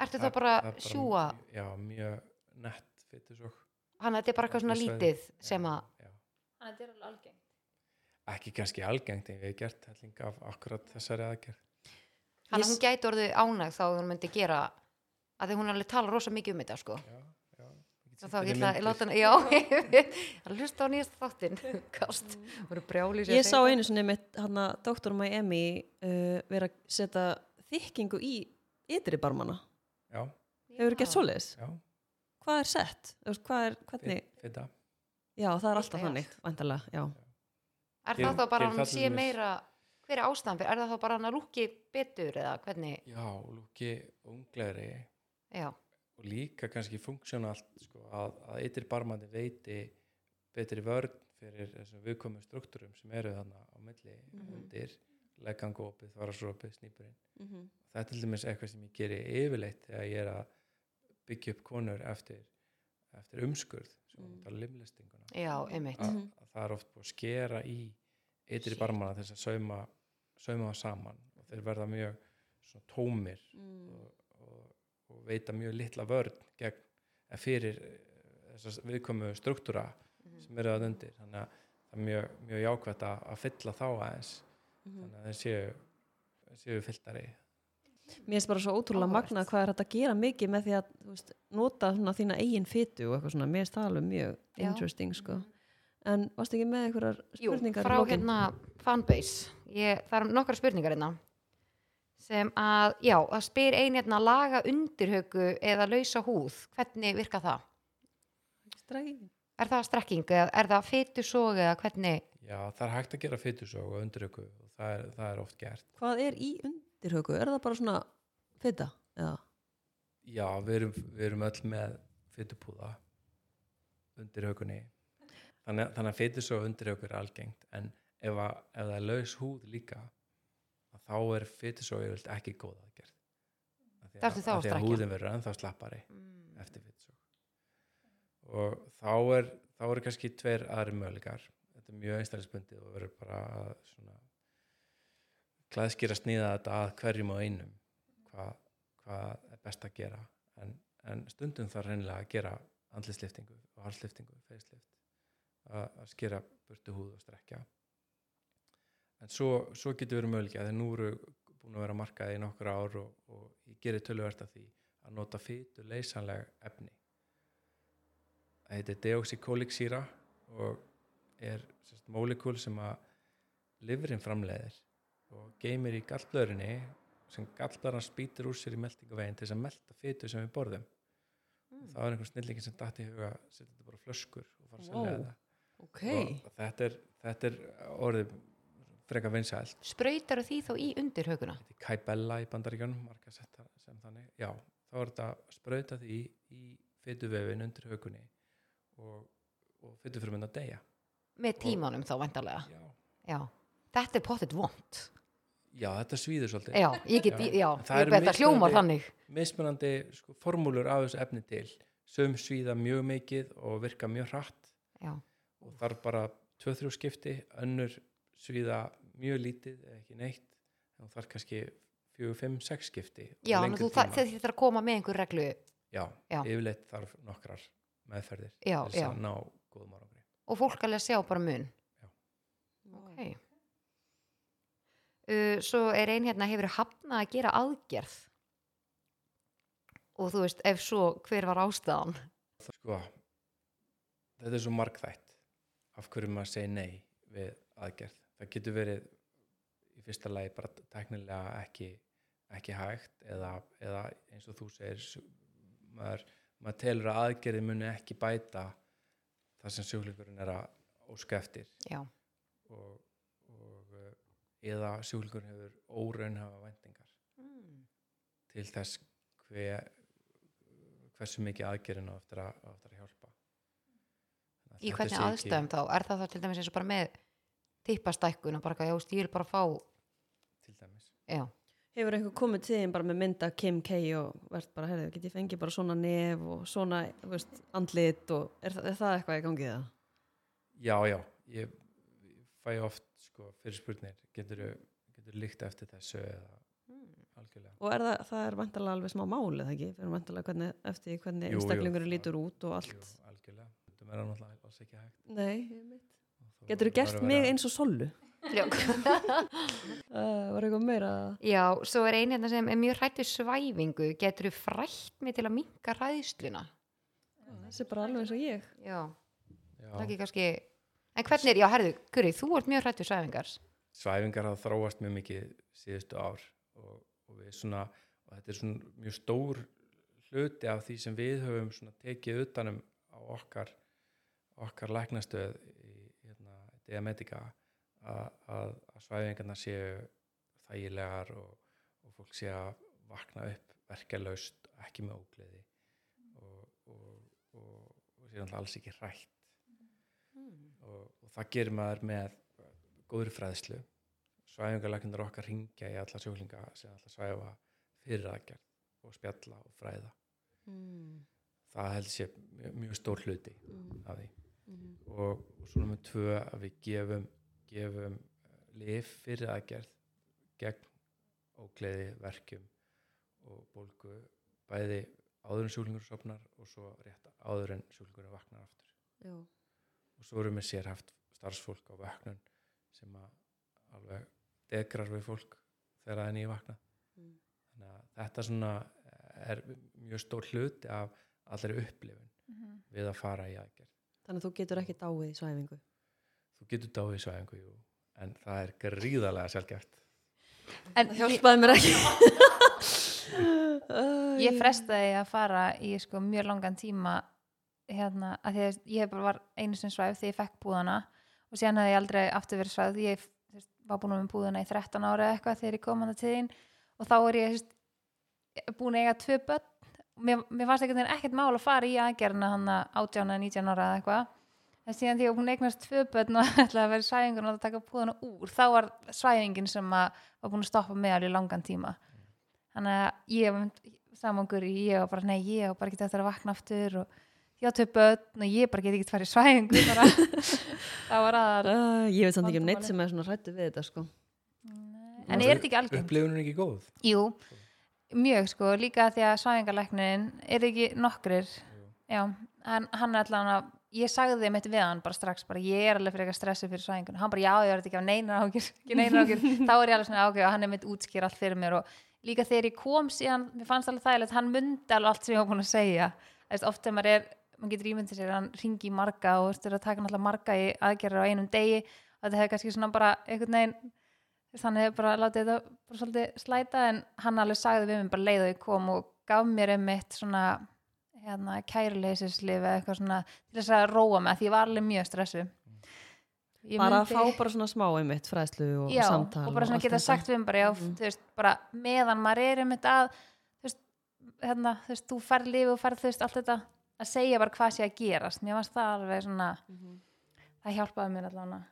Ertu Það- þá bara er sjúa já, mjög nett fytusók hann þetta er bara eitthvað svona lítið sem Já, að já. Þannig að þetta er alveg algengt. ekki kannski algengt en við hefum gert helling af akkurat þessari aðgerð. Hann Ég s- hún gæti orðið ánægð þá hún myndi gera að því hún alveg tala rosa mikið um þetta sko. Já, þá ég ætla að láta hann já, að hlusta á nýjast þáttinn. Kast, voru brjáli ég sá einu sinni mitt hann að doktor Miami uh, vera að setja þykkingu í ytri barmana. já, Hefur gert svoleiðis? Hvað er sett? Hvað er, hvernig? fita. Já, það er alltaf þannig, vantarlega, já. er það þá bara að til sé meira hver er ástæðan fyrir, er það þá bara hann að lúki betur eða hvernig, já, lúki unglegri já, og líka kannski funksjónalt sko, að, að yttir barmandi veiti betri vörn fyrir þessum viðkomum struktúrum sem eru þarna á milli Mhm. undir leggangópið, þvarasrópið, snýpurinn Mm -hmm. það er til dæmis eitthvað sem ég geri yfirleitt þegar ég er að byggja upp konur eftir, eftir umskurð sem Mm. mm. tala limlistinguna já, einmitt að það er oft búið að skera í Shit. barmana þess að sauma, sauma það saman og þeir verða mjög tómir Mm. og, og, og veita mjög litla vörn gegn, eh, fyrir eh, þessar viðkomu struktúra Mhm. sem eru að undir þannig að það er mjög, mjög jákvæmt að, að fylla þá aðeins Mhm. þannig að þeir séu, séu fylltari Mér finnst bara svo ótrúlega Áhugavert. magnað hvað er þetta að gera mikið með því að veist, nota þína eigin fytu og eitthvað svona, mér finnst það alveg mjög Já. interesting sko. En varst ekki með einhverjar Jú, spurningar í frá hérna fanbase ég, það eru nokkra spurningar hérna sem að, já, það spyr ein hérna laga undirhaugu eða lausa húð, hvernig virka það? Stræk. Er það strekking eða er það fytusog eða hvernig? Já, það er hægt að gera fytusóg og undiröku og það er, það er oft gert Hvað er í undirhaugu? Er það bara svona fyta? Eða? Já, við erum, við erum öll með fytupúða undir hökunni þannig, að- þannig að fytusóg og undir hökur er algengt en ef, að, ef það er laus húð líka að þá er yfirleitt ekki góð aðgerð. Af því að að húðin verður ennþá slappari Mm. eftir fytusóg og þá er þá eru kannski tveir aðri möguleikar. Þetta er mjög einstæðisbundið og verður bara svona klæðskýra sníða þetta að hverjum og einum hvað, hvað er best að gera. En, en stundum þarf reynilega að gera andlisliftingu og halsliftingu, facelift að, skera burtu húð og strekja en svo, svo getur verið möguleika þegar nú eru búin að vera markaði í nokkur ár og, og ég gerir töluvert af því að nota fytu leysanleg efni það heitir deoxykóliksýra og er mólekúl sem að livrin framleiðir og geymir í gallblöðrinni sem gallblöðran spýtir úr sér í meltingavegin til þess að melta fytu sem við borðum Mm. það var einhver snillingin sem dætt í huga að setja þetta bara flöskur og fara að selja Vá. þetta Ok. og þetta er, þetta er orðið frekar vinsælt. Sprautar því þá í undir höguna þetta er Kybella í bandaríkjunum marga setta sem þannig. Já, þá er þetta að sprauta því í fytuvefin undir hökunni og, og fytufrumun að deyja. Með tímanum þá vantarlega já, já. þetta er pottet vond já þetta svíður svolítið. Já, ég get, Já. já, það ég eru bet að hljóma mismunandi- þannig. mismunandi sko, formúlur af þessu efni til. Söm svíða mjög mikið og virka mjög hratt. Já, og þarf bara 2-3 skipti. Önnur svíða mjög lítið eða ekki neitt þú þarf kannski 4-5-6 skipti og já lengri en þú tíma. þa- þetta er að koma með einhver reglu. Já, Já. yfirleitt þarf nokkrar meðferðir Já, þess já. að ná góðum árangri. Og fólk alveg sjá bara mun. Ok. Uh, svo er ein hérna hefur hafnað að gera aðgerð? Og þú veist ef svo hver var ástæðan? Sko, þetta er svo margþætt af hverju maður segir nei við aðgerð það getur verið í fyrsta lagi bara teknilega ekki, ekki hægt eða, eða eins og þú segir maður, maður telur að aðgerði muni ekki bæta það sem sjúklingurinn er að óska eftir. Og, og eh, eða sjúklingurinn hefur óraunhafa væntingar mm. til þess hver, hversu mikið aðgerðin á eftir að, eftir að hjálpa. Þannig í hvernig sé ekki- þá? Er það þá til dæmis eins og bara með tippastækkun og bara eitthvað, já, þú ég vil bara fá til dæmis. Já, Hefur einhver komið til þín bara með mynda Kim K og verðt bara, herrðu, get ég fengið bara svona nef og svona, þú veist, andlit og er, það- er það eitthvað í gangi það? já, já, ég, ég fæ oft sko, fyrir spurnir getur þú líkt eftir þessu eða algjörlega? Og er það, það er vantarlega alveg smá mál eða ekki? Fyrir vantarlega hvernig, eftir hvernig það- lítur út og allt. Jú, algjörlega, þetta er náttúrulega alls ekki hægt. Nei, Og þú getur þú gert mig eins og sollu? já. Uh, var eitthvað meira? já, svo er ein hérna sem er mjög hrættu svæfingu getur þú frætt mig til að minka ræðsluna Þessi er bara alveg eins og ég. já, Já. það ekki kannski en hvernig er, já, herðu, Guri, þú ert mjög hrættu svæfingar svæfingar hafa þróast mjög mikið síðustu ár og, og við svona og þetta er svona mjög stór hluti af því sem við höfum svona tekið utanum á okkar okkar læknastöð hérna, Diametika að, að, að svæfingarna séu þægilegar og, og fólk sé að vakna upp verkeflaust, ekki með ógleði og, og, og, sé náttúrulega alls ekki hrætt. Og, og það gerir maður með góðri fræðslu. Svæfingarlæknir okkar ringja í alla sjúklinga sem að svæfa fyrir aðgerð og spjalla og fræða. Mm. það held sér mjög, mjög stór hluti Mm. af því Mm. og, og svo nummer tvö að við gefum gefum lif fyrir aðgerð gegn ógleði, verkjum og bólgu bæði áður en sjúklingur sopnar og svo rétt áður en sjúklingur vaknar aftur Já. og svo erum við sér haft starfsfólk á vöknun sem að alveg degrar við fólk þegar það er nýja vakna Mm. þannig að þetta svona er mjög stór hluti af allri upplifun við að fara í aðgerð Þannig að þú getur ekki dáið í svæfingu. þú getur dáið í svæðingu jú, en það er gríðarlega sjálfgeft En Það hjálpaði mér ekki. ég frestaði að fara í sko mjög langan tíma hérna, að því að ég bara var einu sem svæf þegar ég fekk búðana. Og síðan hefði ég aldrei aftur verið svæð ég þú veist, var búin með búðana í 13 ára eða eitthvað þegar ég kom hann til þín. Og þá er ég veist, búin að eiga tvö börn mér, mér fannst ekkert ekkert mál að fara í aðgerðina hann að 18 eða 19 ára eða eitthvað. En síðan því að hún eignast tvö börn og ætlaði að vera svæfingun og að taka búðana úr þá var svæfingin sem að var búin að stoppa með alveg langan tíma. Þannig að ég samangur ég var bara, nei, ég var bara ekki eftir að vakna aftur og ég á tvö börn og ég bara get ekki farið í svæðingu bara. Það var aðar Uh, ég veit samt ekki um neitt sem er svona hrættu við þetta sko. en er þetta ekki algengt? upplifunin er ekki góð? Jú, mjög sko, líka því að svæðingarlæknin er ekki nokkrir. Já, en hann er allan að ég sagði mitt við hann bara strax bara ég er alveg fyrir eitthvað stressi fyrir svæðingunum hann bara já, ég ekki á neinar ákjör þá er ég alveg svona ákjör og hann er mitt útskýr allt fyrir mér og líka þegar ég kom síðan, mér fannst alveg þægilegt hann myndi alveg allt sem ég var búin að segja. Þess, oft þegar maður er, maður getur ímyndið sér hann ringi í marga og þú veist, er að og svona bara þannig látið þetta bara svolítið slæta en hann alveg sagði við mig bara leið og ég kom og gaf mér einmitt svona hérna kæruleysislif eða eitthvað svona til þess að róa mig að því ég var alveg mjög stressu Ég bara myndi- að fá bara svona smá einmitt fræðslu og já, samtal og bara svona allt geta sagt við mig bara, já, þú veist, bara meðan maður er einmitt að þú veist, hérna, þú veist, þú færð lífi og færð þú veist, allt þetta að segja bara hvað sé að gerast. Mér varst það alveg svona Mhm. það hjálpaði mér allavega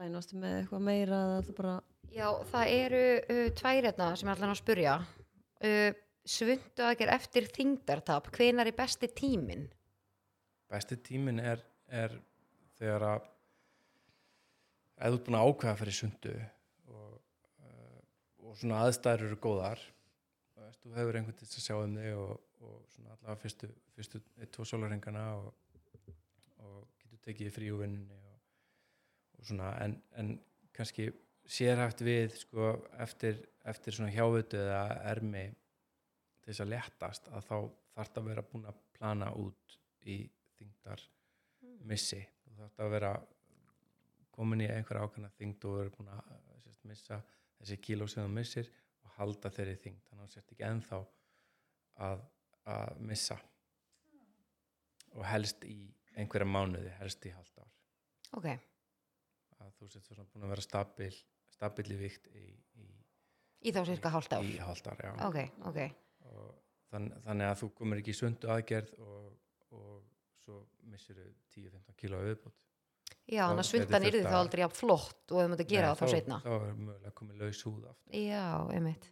lænastu með eitthvað meira eða bara Já, það eru uh, tvær hérna sem ég ætla að spurja uh, svundu aðgerð eftir þingdartap hvenar er besti tíminn? besti tíminn er, er þegar að ef þú ert búin að ákveða fyrir sundu og, uh, og svona aðstæður eru góðar þú hefur einhvern til þess að sjá um þig og, og svona allavega fyrstu, fyrstu eitt, tvo sólarhengana og, og getur tekið í frí úr vinnunni og, og svona en, en kannski sérhæft við sko eftir, eftir svona hjávitu eða ermi til þess að léttast að þá þarf að vera búin að plana út í þingdar missi þú þarf að vera komin í einhverja ákveðna þingd og vera búin að sérst, missa þessi kíló sem þú missir og halda þeirri þingd þannig að þú sért ekki ennþá að, að missa. Og helst í einhverja mánuði helst í halvt ár. Ok, að þú sért svona búin að vera stabil stabil í vikt í, í, í þá cirka hálft ár? í halvt ár já. Ok, ok, og þann, þannig að þú komir ekki í sundu aðgerð og, og svo missir þú 10-15 kíló viðbútt já, þannig að svundan yrði þá að- aldrei jafn flott og þau mútti gera Nei, það þá setna þá er mögulega komið laus húð aftur. Já, einmitt.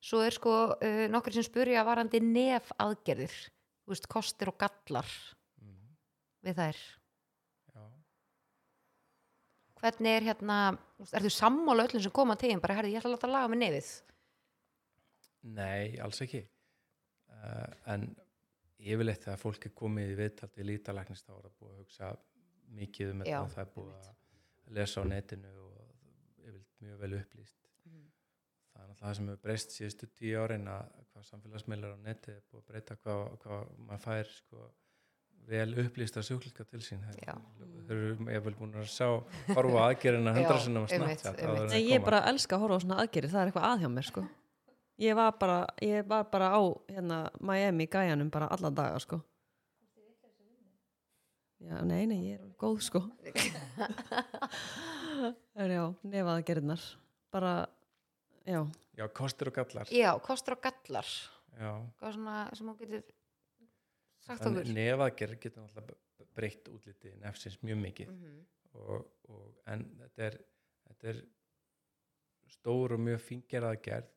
Svo er sko uh, nokkur sem spurja varandi nef aðgerðir þú veist, kostir og gallar mm, við þær Hvernig er hérna, þú veist, ertu sammála öllum sem koma til þín, bara herði, ég ætla að láta laga með nefið? Nei, alls ekki. Uh, en yfirleitt þegar fólk er komið í viðtal til lítalæknist þá er það búið að hugsa mikið um þetta það er búið að lesa á netinu og yfirleitt mjög vel upplýst. Mhm. það er náttúrulega það sem hefur breyst síðustu tíu árin að hvað samfélagsmiðlar á neti er búið að breyta hvað, hvað maður fær sko, vel upplýsta sjúklinga til sín þeir eru ég vel búin að sjá horfa aðgerina hundra að. Nei, ég bara elska að horfa á svona aðgerið, það er eitthvað að hjá mér sko. Ég var bara, ég var bara á hérna, Miami gæjanum bara alla daga sko. Já, nei, nei, ég er alveg góð sko. Er já, nefa aðgerðnar. Bara, já, já, kostur og gallar Já, kostir og gallar já, Hvað svona sem þú getur nefaðgerð getur náttúrulega breytt útliti nefsins mjög mikið Mhm. og, og, en þetta er, þetta er stór og mjög fíngerðaðgerð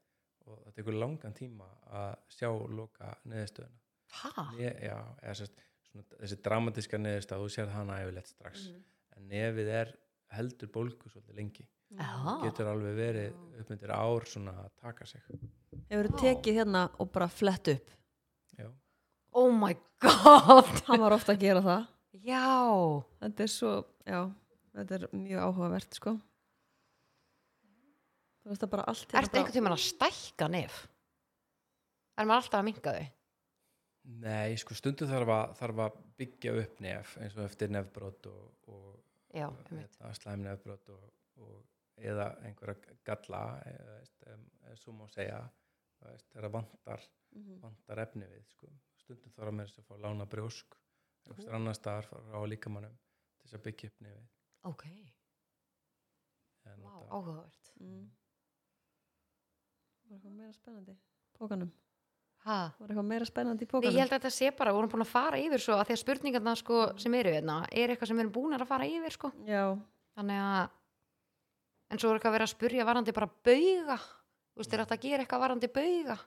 og það tekur langan tíma að sjá loka neðistöðuna Hæ? ne, já, eða svona, þessi dramatíska neðistöð þú sérð hana yfirleitt strax Mhm. en nefið er heldur bólgu svolítið lengi Já. getur alveg verið uppmyndir ár svona að taka sig hefur tekið hérna og bara flett upp. Oh my god Hann var ofta að gera það. Já Þetta er svo, já, þetta er mjög áhugavert sko. Þú veist það bara allt hérna Ertu einhvern tímann að stækka nef? Er maður alltaf að minka þau? Nei, sko stundu þarf að, þarf að byggja upp nef eins og eftir nefbrot og, og Já, hérna, slæm nefbrot og, og eða einhverja galla eða, um, eða svo má segja þú veist, þegar vantar, Mhm. vantar efni við sko. Stundum þarf að með þess að fá lána brjósk einhverst annar staðar frá líkamannum til þess að byggja upp nefið Ok, nota- áhugavert Mm. Var eitthvað meira spennandi? Pókanum. Hæ? Var eitthvað meira spennandi pókanum? ég held að þetta sé bara, við vorum búin að fara yfir svo að því að spurningarna sko, sem eru hérna er eitthvað sem við erum búin að fara yfir sko. Já, þannig að en svo er eitthvað að vera að spurja varandi bara bauga þú veist, er þetta að gera eitthvað varandi bauga.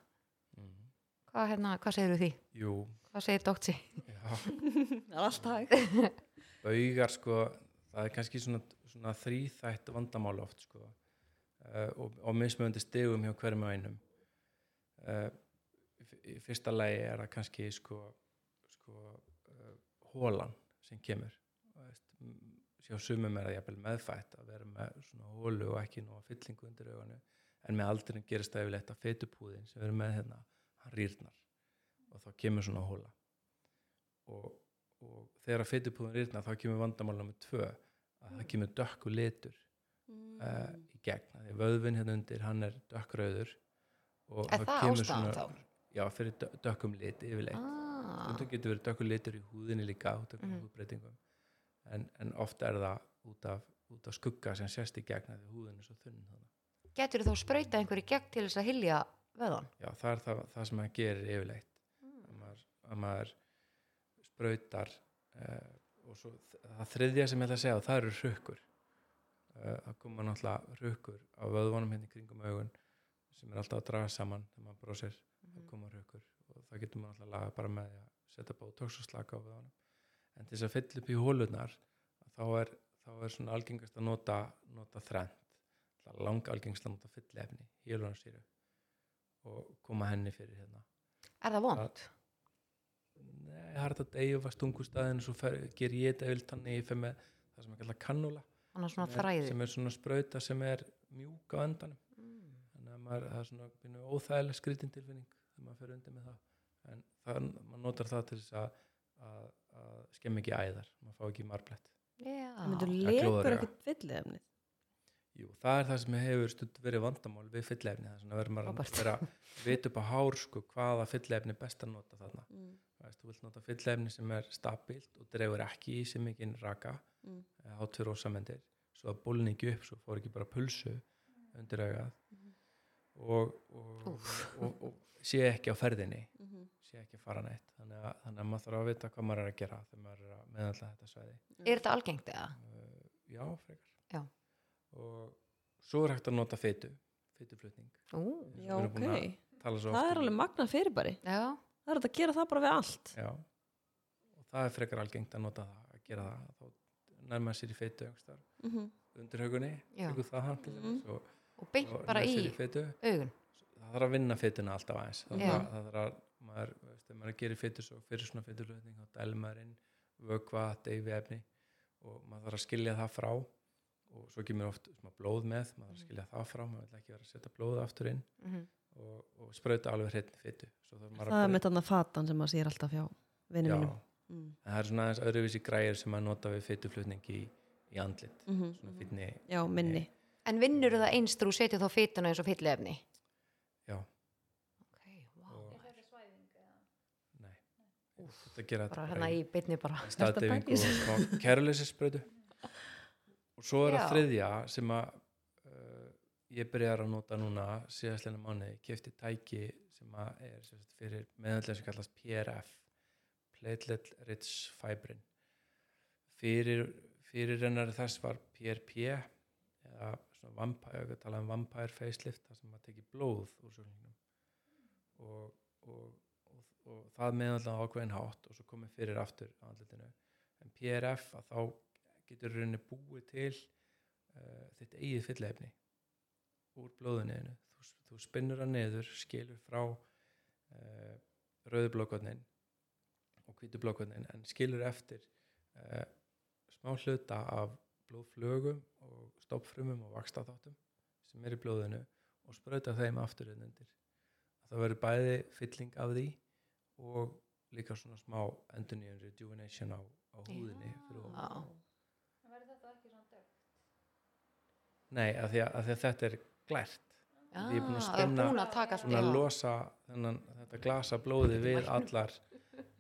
Hvað, hérna, hvað segir því? Jú, Hvað segir dótsi? já það er alltaf hægt. baugar sko, það er kannski svona, svona þrýþætt vandamál oft sko uh, og, og mismöndi stegum hjá hverjum og einum uh, í fyrsta lagi er það kannski sko, sko uh, hólan sem kemur sjá sumum er það meðfætt að vera með svona hólu og ekki nú að fyllingu undir auganu en með aldrinum gerist það yfirleitt að fetupúðin sem við erum með hérna, hann rýrnar. Og þá kemur svona hóla og, og þegar að fetupúðin rýrnar þá kemur vandamál nummer tvö að það kemur dökku litur uh, í gegn, því að vöðvin hérna undir hann er dökkrauður og Er það kemur ástæðan þá? já, fyrir dö- dökkum lit yfirleitt. Ah, stundum getur verið dökkur litur í húðinni líka út af Mhm. húðbreytingum. En, en ofta er það út af, út af skugga sem sést í gegn að því húðin er svo þunn getur þú þá sprauta einhverju gegn til þess að hilja vöðan? já, það er það, það sem maður gerir yfirleitt Mm. að maður, að maður sprautar uh, og svo það þriðja sem ég ætla að segja það eru hrukkur uh, það koma náttúrulega hrukkur á vöðvunum hérna kringum augun sem er alltaf að draga saman þegar maður brosir Mhm. það koma hrukkur og það getur maður alltaf laga bara með að setja bótox og slaka á vöðvunum en til þess að fylla upp í hólunar þá er, þá er svona algengast að nota, nota þrend langa algengast að nota fyllefni hélunarstýru og koma henni fyrir hérna Er það vond? Nei, það er þetta deyjufa stungustæðin og svo fer, ger ég þetta vilt þannig ég fer með það sem er kallað kannula Þannig svona sem er, sem er svona sprauta sem er mjúk á endanum Mm. þannig að maður, það er svona pínu óþægileg skritin tilfinning þegar maður fer undir með það en það, maður notar það til þess að, að, að skemmi ekki æðar maður fá ekki marblett Já. Það myndur auga. ekkert fyllið efnið. Jú, það er það sem hefur stund verið vandamál við fyllefni, er svona verður maður að vera að vita upp á hár sko, hvaða fyllefni er best að nota þarna Mm. Veist, þú vilt nota fyllefni sem er stabilt og dregur ekki í sig mikinn raka Mm. á tvö rósamendir svo að bólni ekki upp, svo fór ekki bara pulsu undir augað Mhm. og, og, og, og, sé ekki á ferðinni Mhm. sé ekki að fara neitt þannig að, þannig að maður þarf að vita hvað maður er að gera þegar maður er að meðalla þetta svæði Er þetta algengt eða? uh, já, frekar Já. Og svo er hægt að nota fytu fytuflutning Ú, Við Já, erum ok. búin að tala svo Það er um- alveg magnað fyrirbæri. já. Það er að gera það bara við allt. Já, og það er frekar algengt að nota það, að gera það, þá nærma sér í feitu einhverstaðar Mm undir haugunni, það til Mhm. þess og, Og beint og bara í feitu. augun. Það þarf að vinna feituna alltaf aðeins. Það, þarf, það þarf að, maður, veist, maður gerir feitu svo fyrir svona feitulöfning, þá dælir maður inn vökva, deyfi efni og maður þarf að skilja það frá og svo kemur oft smá blóð með, maður þarf að skilja það frá, maður vil ekki vera að setja blóð aftur inn Mm og, og sprauta alveg hreitni feitu. Svo þarf maður Það er með þarna fatan sem maður sér alltaf hjá vinnum mínum. Mm. Það er svona aðeins öðruvísi græðir sem maður nota við feituflutning í, í andlit Mm svona fínni, Já, minni. En vinnur það einst þú setja þá fytuna eins og fyllefni? já, Ok, wow. og nei, þetta gera Bara þetta hérna í bytni bara. staðdeyfing og kærleysisbrödu og svo er Já. það þriðja sem að uh, ég byrjar að nota núna síðastlega mánuði, kefti tæki sem að er sem sagt, fyrir meðallega sem kallast PRF Platelet Rich Fibrin. Fyrir, fyrir hennar þess var PRP eða svona vampire, við tala um vampire facelift þar sem maður tekið blóð úr sjálfningnum og, og, og, og það meðallega á ákveðin hátt og svo komið fyrir aftur en PRF að þá getur rauninni búið til uh, þitt eigið fyllefni úr blóðunniðinu. Þú, þú spinnur það niður, skilur frá uh, rauðu blókotnin og hvítu blókotnin en skilur eftir uh, smá hluta af blóðflögum og stoppfrumum og vakstaþáttum sem er í blóðinu og sprauta þeim aftur inn undir. Það verður bæði fylling af því og líka svona smá endurnýjun rejuvenation á, á húðinni fyrir ofan. Já. Verður þetta ekki svona dögt? Nei, af því að, af því að þetta er glært Já, Ég er búin að það er spinna búin að taka svona að losa þennan, þetta glasa blóði við allar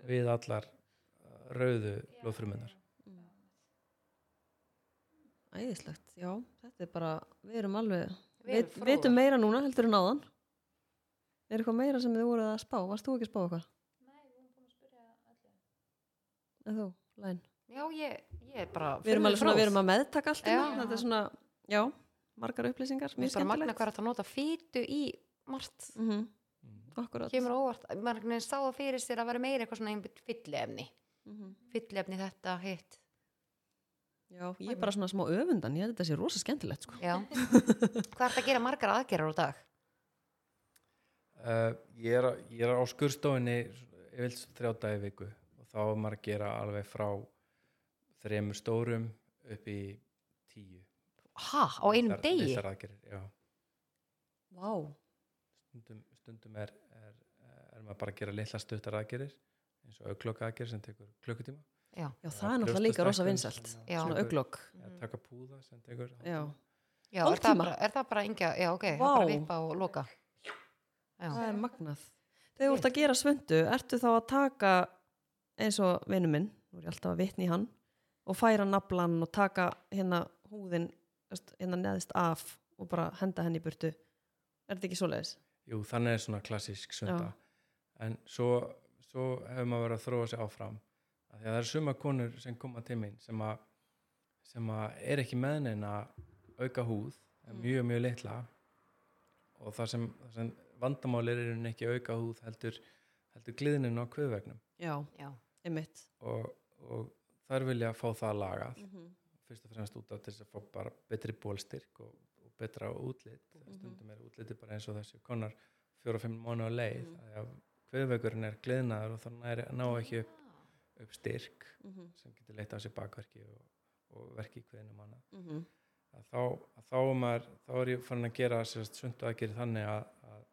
við allar uh, rauðu blóðfrumunar Æðislegt, já. Þetta er bara, við erum alveg, Við erum við vitum meira núna heldur en áðan. Er eitthvað meira sem þið voruð að spá? Varst þú ekki að spá eitthvað? Nei, við erum búin að spyrja allir. En þú, Læn? Já, ég, ég er bara Við erum alveg svona, við erum að meðtaka allt. Þetta er svona, já, margar upplýsingar, Mér mjög skemmtilegt. hvað er hægt að nota fytu í margt Mm -hmm. mm. Akkurat. kemur óvart, maður sá það fyrir sér að vera meira eitthvað svona einbytt fyllefni Mm fyllefni þetta, hitt Já, ég er bara svona smá öfundan, ég held að þetta sé rosa skemmtilegt, sko. Já. hvað er þetta að gera margar aðgerar á dag? Uh, ég, er, ég er á skurstofinni þrjá dagi í viku og þá er maður að gera alveg frá þremur stórum upp í tíu ha, á einum degi litlar aðgerir, já Vá. stundum, stundum er, er, er maður bara að gera litla stuttar aðgerir eins og auglokka aðgerir sem tekur klukkutíma já, Já, það er náttúrulega líka rosa sem Já. Svona auglokk. ja, taka púða sem tekur Já. já er, það bara, er það bara engja, já ok, það Vá. er bara vippa og loka já, Það er magnað. Þegar þú ert að gera svöndu, ertu þá að taka eins og vinnu minn, þú er alltaf að vitni hann, og færa naflan og taka hérna húðin, hérna neðist af og bara henda henni í burtu. Er þetta ekki svoleiðis? Jú, þannig er svona klassísk sunda en svo, svo hefur maður verið að þróa sig áfram af því að það eru suma konur sem koma til mín sem að, sem að er ekki með neina auka húð Mm. mjög mjög litla og það sem, það sem vandamáli er í rauninni ekki auka húð heldur, heldur gliðnin á kvöðvegnum Já, já, einmitt. og, og þær vilja fá það lagað Mm -hmm. Fyrst og fremst út af til þess að fá bara betri bólstyrk og, og betra útlit Mhm. stundum er útliti bara eins og þessi konar fjóra-fimm mánu á leið Mhm. mm. að kveðveikurinn er gliðnaður og þannig er ná ekki upp, upp styrk Mhm. sem getur leitt af sér bakverki og, og verki í kveðinu manna Mhm. að þá, að þá, maður, þá er ég farin að gera sundu aðgeri þannig að, að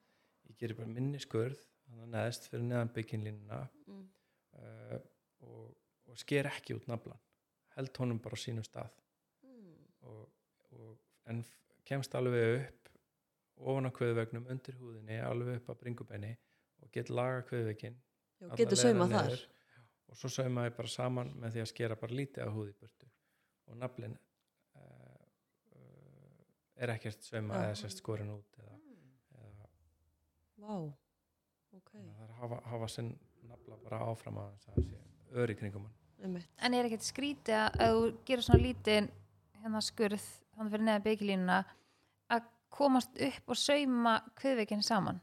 ég gerir bara minni skurð þannig að neðst fyrir neðan bygginlínuna Mm. uh, og, og sker ekki út naflan held honum bara á sínum stað Mm. og, og, en kemst alveg upp ofan á kvöðvegnum undir húðinni alveg upp að bringubenni og get laga kvöðvegin getur saumað þar. og svo sauma ég bara saman með því að skera bara lítið af húð í burtu og naflin uh, uh, er ekkert sauma Já. eða sérst skorin út eða, eða Vá. Ok. þannig að það er að hafa, hafa sinn nafla bara áfram að það sé ör í kringum hann. En er ekkert skrítið að ef þú gerir svona lítinn hérna skurð, þannig fyrir neða bygglínuna að komast upp og sauma kviðveikin saman?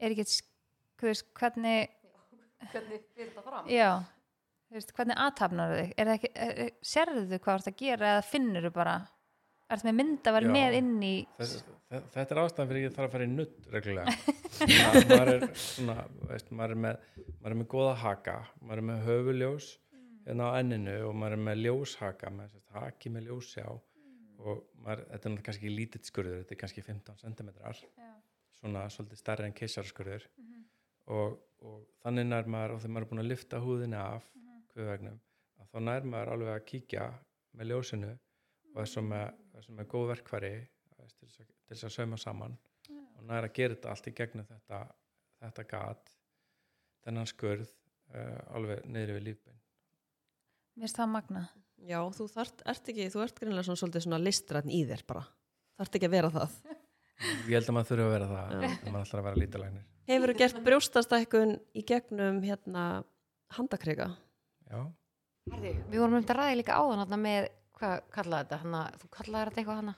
Er ekkert sk- þú veist, hvernig hvernig fyrir þetta fram? já, þú veist, hvernig aðtapnar þig? Er það ekki, er, er, sérðu þú hvað þú ert að gera eða finnur þú bara? Ertu með myndavel Já. með inn í Þess, þe- þetta er ástæðan fyrir ég þarf að fara í nutt reglulega. Ma, maður er svona veist, maður, er með, maður er með góða haka maður er með höfuljós hérna á enninu og maður er með ljóshaka með sérst, haki með ljósjá og maður, þetta er náttúrulega kannski lítill skurður þetta er kannski 15 cm svona svolítið stærri en keisaraskurður. Og, og þannig nær maður og þegar maður er búin að lifta húðinni af mm að þá nær maður alveg að kíkja með ljósinu og þessum með, þessum góð veist, til þess að, til þess að sauma saman og nær að gera þetta allt í gegnum þetta, þetta gat þennan skurð uh, alveg niður við lífbein mér finnst það magna Já, þú þart, ert ekki, þú ert greinlega svona svolítið svona listræn í þér bara. Þart ekki að vera það. ég held að maður þurfa að vera það þegar maður ætlar að vera lítalægnir Hefur þú gert brjóstastækkun í gegnum hérna handakrika? já, Herði, við vorum um þetta ræði líka áðan hana, með, hvað kallaði þetta hana, þú kallaði þetta eitthvað hana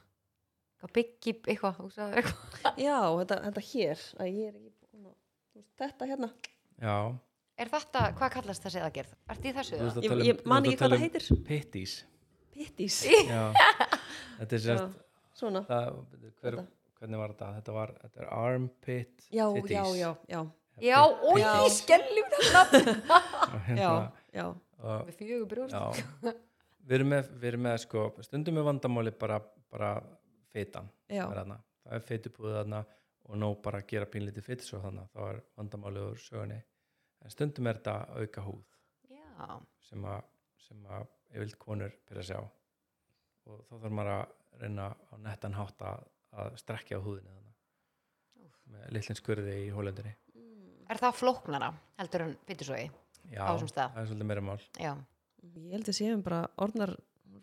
eitthvað byggi eitthvað, eitthvað Já, þetta, þetta hér, að ég er ekki búin að, þú veist, þetta hérna. já er þetta, hvað kallast þessi aðgerð? Ertu í þessu? Þú veist að Ég, tala um- ég man tala það um heitir. pitties Pittís. já, þetta er sérst Svona. það, hver, Þetta. hvernig var þetta? Þetta var þetta er armpit Já, titties. já, já, já, Já, Já. skellum þetta Og já, já. og, með fjögur brjóst já, við erum með, við erum með sko, stundum er vandamáli bara, bara fitan Já, er þarna. það er fitupúið þarna og nóg bara að gera pínlítið fit svo þarna þá er vandamáli úr sögunni en stundum er þetta að auka húð Já, sem að, sem að ég vild konur byrja að sjá. Og þá þarf maður að reyna á nettan hátt að, að strekja á þarna. Með litlinn skurði í hólendinni. Er það flóknara heldur en já, Á þessum stað. það er svolítið meira mál. Já, ég held að séum bara orðnar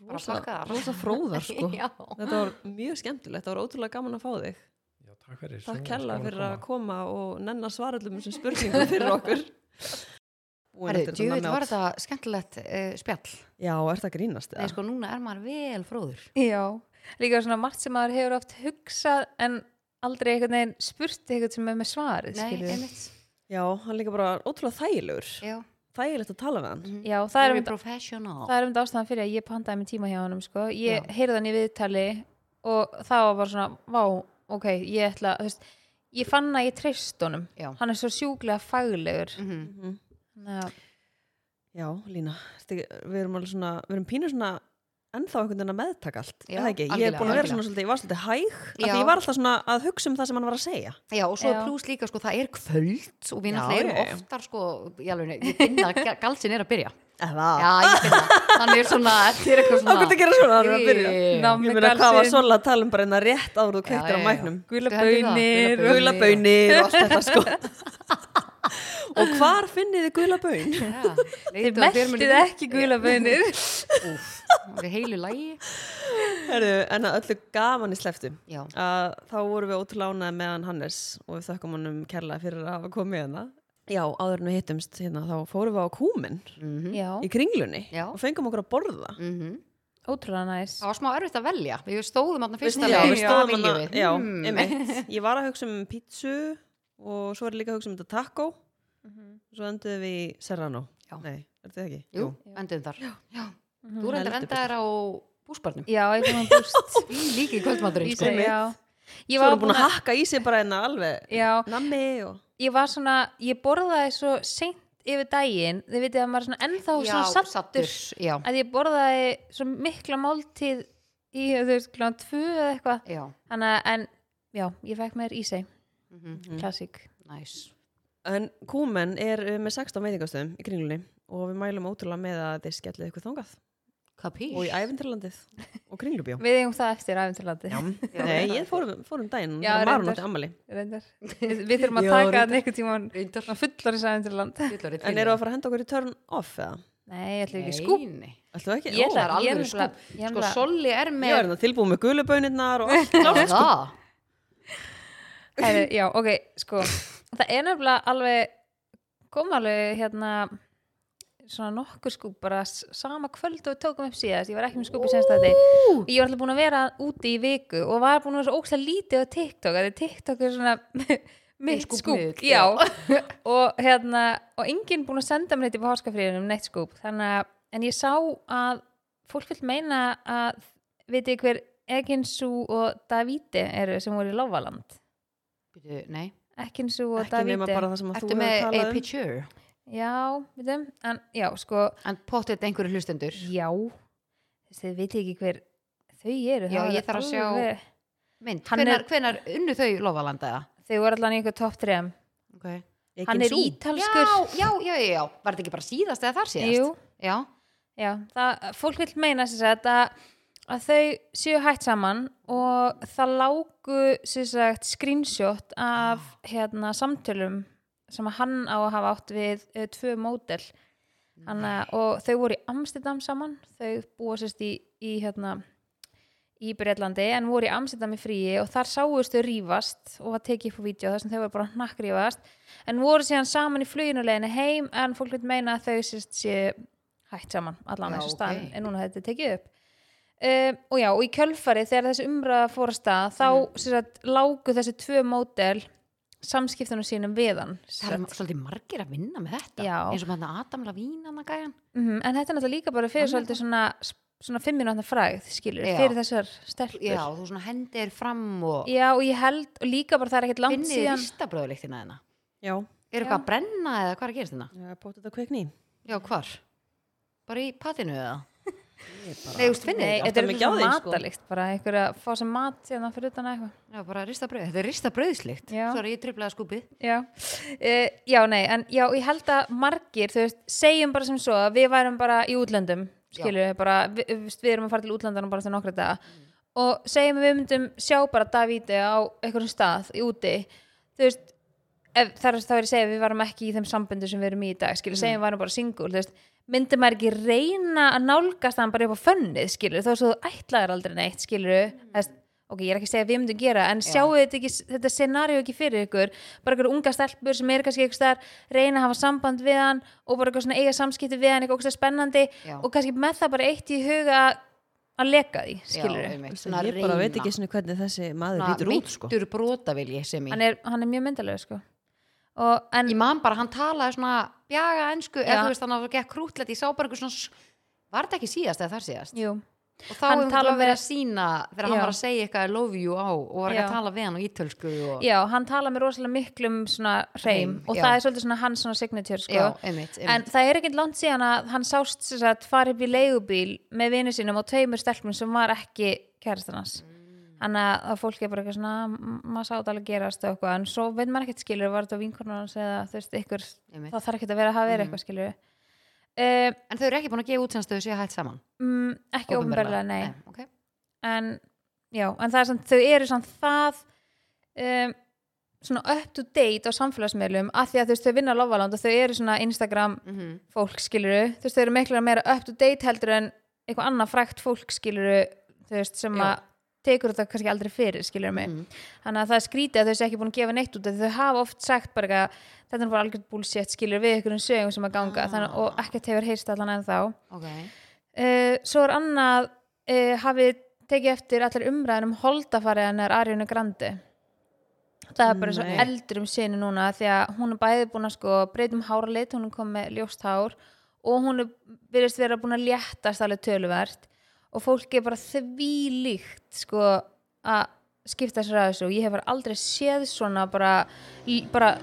rosa, rosa fróðar, sko. Já, Þetta var mjög skemmtilegt, það var ótrúlega gaman að fá þig. já, takk fyrir. Takk kella fyrir að koma. og nenna svarallum þessum spurningum fyrir okkur. Herri, eftir djú, þetta var þetta skemmtilegt uh, spjall Já, er það grínast? Nei, sko, núna er maður vel fróður já, líka svona margt sem maður hefur oft hugsað en aldrei einhvern veginn spurt eitthvað sem er með svarið Nei, skilurðu. einmitt Já, hann líka bara ótrúlega þægilegur. Já, Þægilegt að tala við hann. já, það er um professional það er um ástæðan fyrir að ég pantaði mér tíma hjá honum sko. ég heyrði hann í viðtali og það var bara svona, vá, ok ég ætla, þú veist, ég fann að ég treyst honum Já. hann er svo sjúklega faglegur Mhm. Mhm. Þannig að- Já, Lína, ekki- við erum alveg svona, við erum pínu svona ennþá einhvern veginn að meðtaka allt, Já? Ég er búin að vera svona svolítið, ég var svolítið hæg, af Já. því ég var alltaf svona að hugsa um það sem hann var að segja. Já, og svo Já. pluss líka, sko, það er kvöld og við Já, náttúrulega erum já, já. oftar, sko, ég alveg, ég finna að galsin er að byrja. Já, ég finna, hann er svona, þetta er eitthvað svona. Ákvæmt að gera svona, er að byrja. Ég meina, hvað var. Sola að tala um bara en að rétt áður þú kveiktir Já, á mæknum? Gula bönir og allt þetta sko. og hvar finnið þið? Já, þið meltið ekki Úff, það er heilu lægi. Herru, en að öllu gaman í sleftu. Já, Að þá vorum við ótrúlega ánægð meðan Hannes og við þökkum honum kærlega fyrir að hafa komið hérna. Já, áður en við hittumst hérna, þá fórum við á kúmin mhm, já, í kringlunni Já. og fengum okkur að borða. mhm. ótrúlega næs Það var smá erfitt að velja. Við stóðum Hvað hana, viljum við? já, Hmm. einmitt. Ég var að hugsa um pítsu og svo er ég líka að hugsa um þetta taco svo enduðum við í Serrano. Já. Nei, er þetta ekki? Jú, endum þar. Já. Mhm. Þú reyndar endaðir á búsbarnum. já, ég fann að búst líki kvöldmaturinn, Í sko. ég Svo var erum búin búin að að hakka í sig bara enna alveg já, nammi og... ég var svona, ég borðaði svo seint yfir daginn, þið vitið að maður svona ennþá svona sattur Já, að ég borðaði svo mikla máltíð í, þú veist, kláðan tvö eða eitthvað. Já. þannig að, en, já, ég fekk mér í sig Mhm, klassík. Næs. En Kúmen er uh, með 16 veitingastöðum í kringlunni og við mælum ótrúlega með að þið skellið ykkur þangað Kapís. og í æfintirlandið og kringlubjó. við eigum það eftir æfinturlandi Já, Já, nei, það ég fórum, fórum daginn, Já, það var reyndar. náttúrulega ammali. reyndar við, við þurfum að Já, taka reyndar. það einhvern tímann Reyndar. fullar í æfinturland En eru að fara að henda okkur í turn off eða? nei, ég ætla ekki skúp Nei, Ætlu ekki? ég ætla það er ég alvöru er nefnilega- ég er Sko, nefnilega- Solli er Ég með... var hérna tilbúið með gulubönirnar og allt. Já, það. Heyrðu, já, ok, sko það er nefnilega alveg kom alveg hérna svona nokkur skúp bara sama kvöld og við tókum upp síðast. Ég var ekki með skúpi senst þetta ég var alltaf búin að vera úti í viku og var búin að vera svo ókslega lítið á TikTok að TikTok er svona mitt skúp, skúpmiðill, já. og hérna, og enginn búin að senda mér þetta på háskafríðunum neitt skúp. Þannig að, en ég sá að fólk vil meina að veitir hver Eginsu og Davide eru sem voru í Lofaland Býtu, Nei. Ekinsu og að Ertu með hefur a um. picture? Já, veitum, en já, sko En pottet einhverju hlustendur. já, þið veit ekki hver þau eru Já, ég þarf að sjá- alveg- Mynd, hvenar, hvenar unnu þau lofalandaða? þau voru allan í ykkur top 3 Okay. hann er ítalskur Já, já, já, já. Var þetta ekki bara síðast eða þar síðast? jú, Já. já, það, fólk vil meina sagt að, að þau séu hætt saman og það lágu sagt screenshot af hérna samtölum sem að hann á að hafa átt við uh, tvö mótel Hanna, og þau voru í Amsterdam saman. Þau búa sérst í, í hérna í Breitlandi en voru í Amsterdam í fríi og þar sáust þau rífast og var tekið upp á vídeo þar sem þau voru bara hnakkrífast. En voru síðan saman í fluginuleginni heim en fólk vil meina að þau sérst sé hætt saman allan þessu ok. stað en núna þetta tekið upp. Um, og já og í kjölfari þegar þessi umræða fór að stað þá mm. sérst lágu þessi tvö mótel samskiptunum sínum við hann Það er svolítið margir að vinna með þetta. Já. Eins og hann Adam Lavín gæjan. Mhm, en þetta er náttúrulega líka bara fyrir Hann er svolítið svona, svona fimm minútna frægð skilur, Já. fyrir þessar stelpur Já, þú svona hendir fram og Já, og ég held, og líka bara það er ekkert langt síðan ristabröðuliktina þeirna. Já, Er Já. eitthvað að brenna eða hvað er að gerast þeirna? Já, potið að kveikni. Já, hvar? Bara í patinu eða? Nei, þú Nei, þið þetta er því, sko. matalikt? Bara einhver að fá sem mat síðan fyrir utan eitthvað? Já, bara ristabröð. Þetta er ristabröðslikt. Já. Sorry, ég triplaði skúpið. Já, uh, já, nei, en já, ég held að margir, þú veist, segjum bara sem svo að við værum bara í útlöndum skilur við bara, við, við, erum að fara til útlöndanum bara til nokkra daga. Og segjum við myndum sjá bara Davíti á einhverjum stað í úti. Þú veist, ef, það er þá er ég að segja við varum ekki í þeim sambundu sem við erum í í dag skilur, segjum við varum bara single, þú veist myndi maður ekki reyna að nálgast hann bara upp á fönnið, skilur, þó svo þú ætlaðir aldrei neitt, skilur, mm. ok, ég er ekki að segja að við myndum gera, en Já. sjáu þetta, ekki, þetta scenaríu ekki fyrir ykkur bara ykkur unga stelpur sem er kannski eitthvað staðar reyna að hafa samband við hann og bara eitthvað svona eiga samskipti við hann, eitthvað ógeðslega spennandi Já. og kannski með það bara eitt í huga að leka því, skilur Já, einmitt. Svona Ég bara veit ekki svona hvernig þessi maður lítur út, sko. Hann er, hann er mjög myndalega sko. Og, en Ég man bara, hann talaði svona bjaga ensku, Já. eða þú veist, hann var gekk krútlegt, ég sá bara eitthvað svona, var þetta ekki síðast eða þar síðast? jú, og þá Hann talar það verið að sína þegar hann Já. var að segja eitthvað I love you á og var ekki að tala við hann á ítölsku og... já, hann tala með rosalega miklum svona hreim og já. það er svolítið svona hans svona signature sko. já, einmitt, einmitt. en það er ekkert langt síðan að hann sást sagt, fara upp í leigubíl með vinnu sínum og tveimur stelpum sem var ekki kærastan hans þannig að, að fólk er bara eitthvað svona "M- maður sá þetta alveg gerast og eitthvað. En svo veit maður ekkert skilur, var þetta vinkornar hans eða þú veist, ykkur, það þarf ekkert að vera að hafa verið eitthvað skilur uh, en þau eru ekki búin að gefa út þau séu hægt saman? mm, ekki Opinberlega? ofnbærlega, nei. Okay. en já, en það er samt, þau eru samt það um, svona up to date á samfélagsmiðlum af því að þú veist, þau vinna á Lofaland og þau eru svona Instagram mm fólk skiluru, þú veist, þau eru miklu meira up to date heldur en eitthvað annað frækt fólk skiluru, þú veist, sem að tekur þetta kannski aldrei fyrir, skilur mig Mhm. þannig að það er skrítið að þau sé ekki búin að gefa neitt út þau hafa oft sagt bara eitthvað þetta er bara algjörð bullshit, skilur við um sögum sem að ganga, Ah. þannig, og ekkert hefur heyrst allan en þá ok, uh, svo er annað uh, hafið tekið eftir allir umræðin um holdafariðan er Ariana Grande það er bara svo Nei. eldur um sinni núna því að hún er bæði búin að sko breytum háralit, hún er komið með ljóst hár og hún er virðist vera búin að léttast alveg töluvert og fólk er bara því líkt sko að skipta sér að þessu. Og ég hef bara aldrei séð svona bara, bara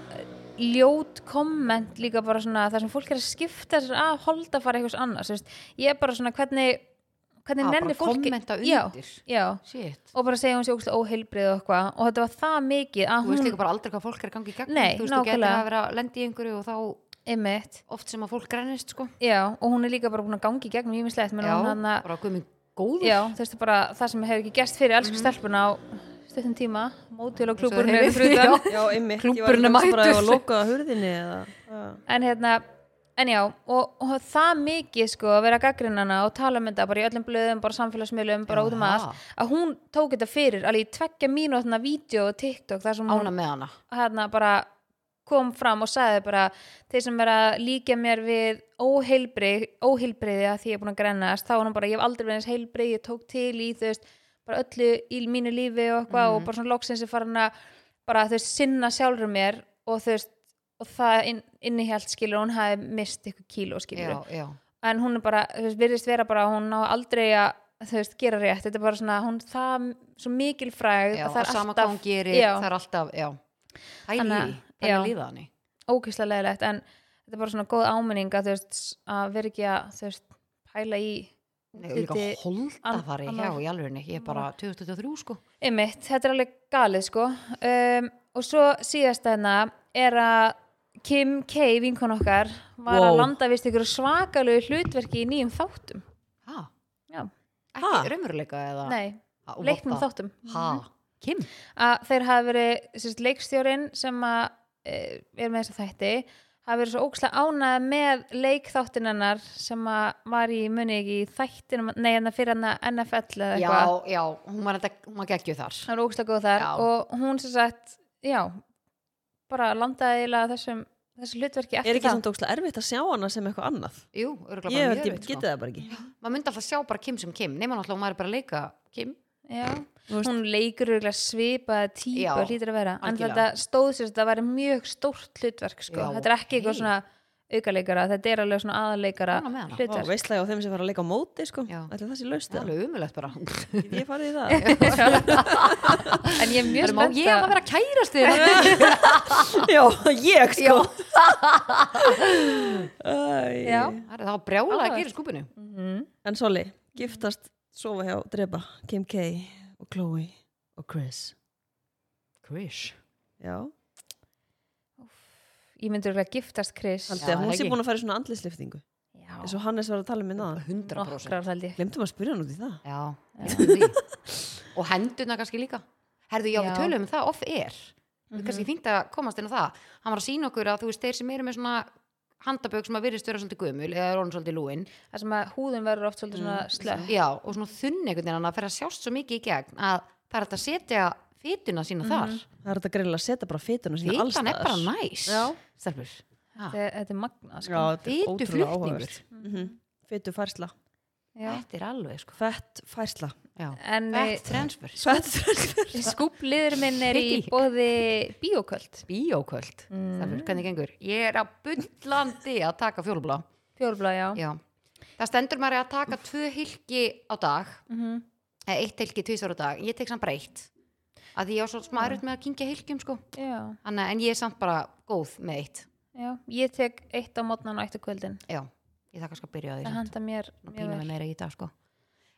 ljót komment líka bara svona þar sem fólk er að skipta sér að holdafari eitthvað annars, veist. ég er bara svona hvernig hvernig ah, bara nennir fólki já, undir. já, og bara segja hún sé ógustlega óheilbrið og eitthvað. Og þetta var það mikið að þú veist hún líka bara aldrei hvað fólk er að gangi í gegn Nei, þú veist, þú getur nákvæmlega. að vera að lendi í einhverju og þá Einmitt, oft sem að fólk grænist sko. Já, og hún er líka bara búin að gangi í gegnum ímislegt, menn já, hún hann að bara guðminn góður. Já, þú veist bara það sem hefur ekki gerst fyrir elsku stelpuna á stuttum tíma, mótil og hurðinni eða... Já. en hérna, en já og, og það mikið sko að vera gaggrinnana og tala um þetta bara í öllum blöðum, bara samfélagsmiðlum bara út um allt, að hún tók þetta fyrir alveg í tveggja mínútna vídeo og TikTok þar sem hún ána með hana. hérna bara kom fram og sagði bara þeir sem er að líka mér við óheilbrið, óheilbriði að því ég er búin að grennast, þá var hann bara, ég hef aldrei verið eins heilbrið, ég tók til í þú veist bara öllu í mínu lífi og eitthvað Mhm. og bara svona loksins er farin að bara þú veist, sinna sjálfur mér og þú veist, og það inn, innihjalt skilur, hún hafi mist ykkur kíló skilur, já, já, en hún er bara þú veist, virðist vera bara, hún á aldrei að þú veist, gera rétt, þetta er bara svona hún það svo mikil fræg já og er sama alltaf hvað hún gerir það er alltaf, já. Pæli, Þannig að- að líða hann ókýrslega leðilegt en þetta er bara svona góð áminning að veist að vera ekki að veist pæla í Nei, líka holdafari hjá í alvörinni, ég er bara 2023 sko. Einmitt, þetta er alveg galið sko. Um, og svo síðast þarna er að Kim K, vinkon okkar var að Wow. landa vist ykkur svakalegu hlutverki í nýjum þáttum. Ha, Já. ekki Ha? raunveruleika eða? Nei, leiknum þáttum. Ha, Kim? Að þeir hafa verið leikstjórin sem að er með þessa þætti hafa verið svo ókslega ánæða með leikþáttin hennar sem að var í muni ekki í þættinum, nei en það fyrir hann NFL eða já, eitthvað já, hún var, hún var geggjuð þar það var ókslega góð þar Já. og hún sem sagt, já bara landaði þessum þessu hlutverki Er eftir ekki það samt ógstlega erfitt að sjá hana sem eitthvað annað? jú, örugglega Ég bara mjög ég erfitt, geti það bara ekki. maður myndi alltaf sjá bara Kim sem Kim nema náttúrulega hún væri bara að leika Kim já. Hún leikur svipaða típu Já, hlýtur að vera en þetta stóð sér að þetta væri mjög stórt hlutverk sko. Já, þetta er ekki eitthvað svona aukaleikara, þetta er alveg svona. Vá, hlutverk veistlega á þeim sem fara að leika á móti, sko. Já. Ætli það sé laust það er það? alveg umulegt bara Ég farið í það. en ég er mjög spennt ég að vera kærasti þér? Já, ég, sko. Já. það var brjála að gera í skúpinu Mhm. En Soli, giftast, sofa hjá, drepa, Kim K og Chloe og Chris. Chris Já. ég myndi að giftast Chris Haldið Já, að hún sé búin að fara í svona andlisliftingu. Já, eins og Hannes var að tala um minna það. 100% nokkrar held ég Glemtum að spyrja hann út í það. já, og hendurna kannski líka herðu, já, við Já. tölum um það off air við Mhm. kannski fínt að komast inn á það hann var að sína okkur að þú veist, þeir sem eru með svona handabögg sem að virðist vera svolítið gömul eða er orðin svolítið lúin það sem að húðin verður oft svolítið Mm, svona slöpp já, og svona þunn einhvern veginn að það fer að sjást svo mikið í gegn að það er að setja fytuna sína þar Það er þetta greinilega að setja bara fytuna sína alls fytan er bara næs Já. stelpur Já. þetta er magna sko. Já, þetta er Fytu flutningur. Mm Fytu færsla. Já. þetta er alveg sko Fett færsla. Já. en fett transfer. Fett færsla. skúpliður minn er í bóði bíóköld bíóköld Mm. Stelpur, hvernig gengur? Ég er að bullandi að taka fjólblá fjólblá, já. Já, það stendur maður að taka tvö hilki á dag. Mhm. eða eitt hilki tvisar á dag, ég tek samt bara eitt. Að því ég á svo smá erut með að kynkja hilkjum sko. já, Þannig, en ég er samt bara góð með eitt. Já, ég tek eitt á mótnan og eitt á kvöldin. Já, ég þakka sko að byrja á því það henda mér pína vel. mig meira í dag sko.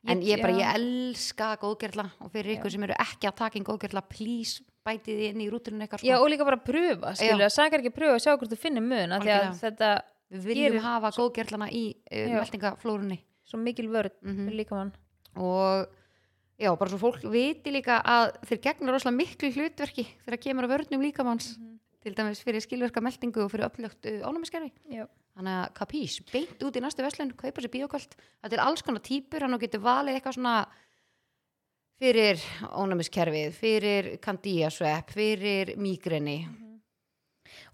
En ég bara, já. ég elska góðgerla og fyrir ykkur Já. sem eru ekki að taka inn góðgerla please bætið þið inn í rútunum Já, sko. og líka bara pröfa, skilur, það sakar ekki pröfa og sjá hvort þú finnir því þetta við viljum gerir hafa góðgerlana í uh, Já. meldingaflórunni svo mikil vörð fyrir líkamann. og já, bara svo fólk viti líka að þeir gegna rosalega miklu hlutverki þegar kemur að vörnum líkamanns til dæmis fyrir skilverka meldingu og fyrir upplögt ánæmiskerfi Já. Þannig að kapís, beint út í næstu veslun kaupa sér bíoköld, þetta er alls konar típur hann getur valið eitthvað svona fyrir ónæmiskerfið fyrir kandíasvepp fyrir mígreni.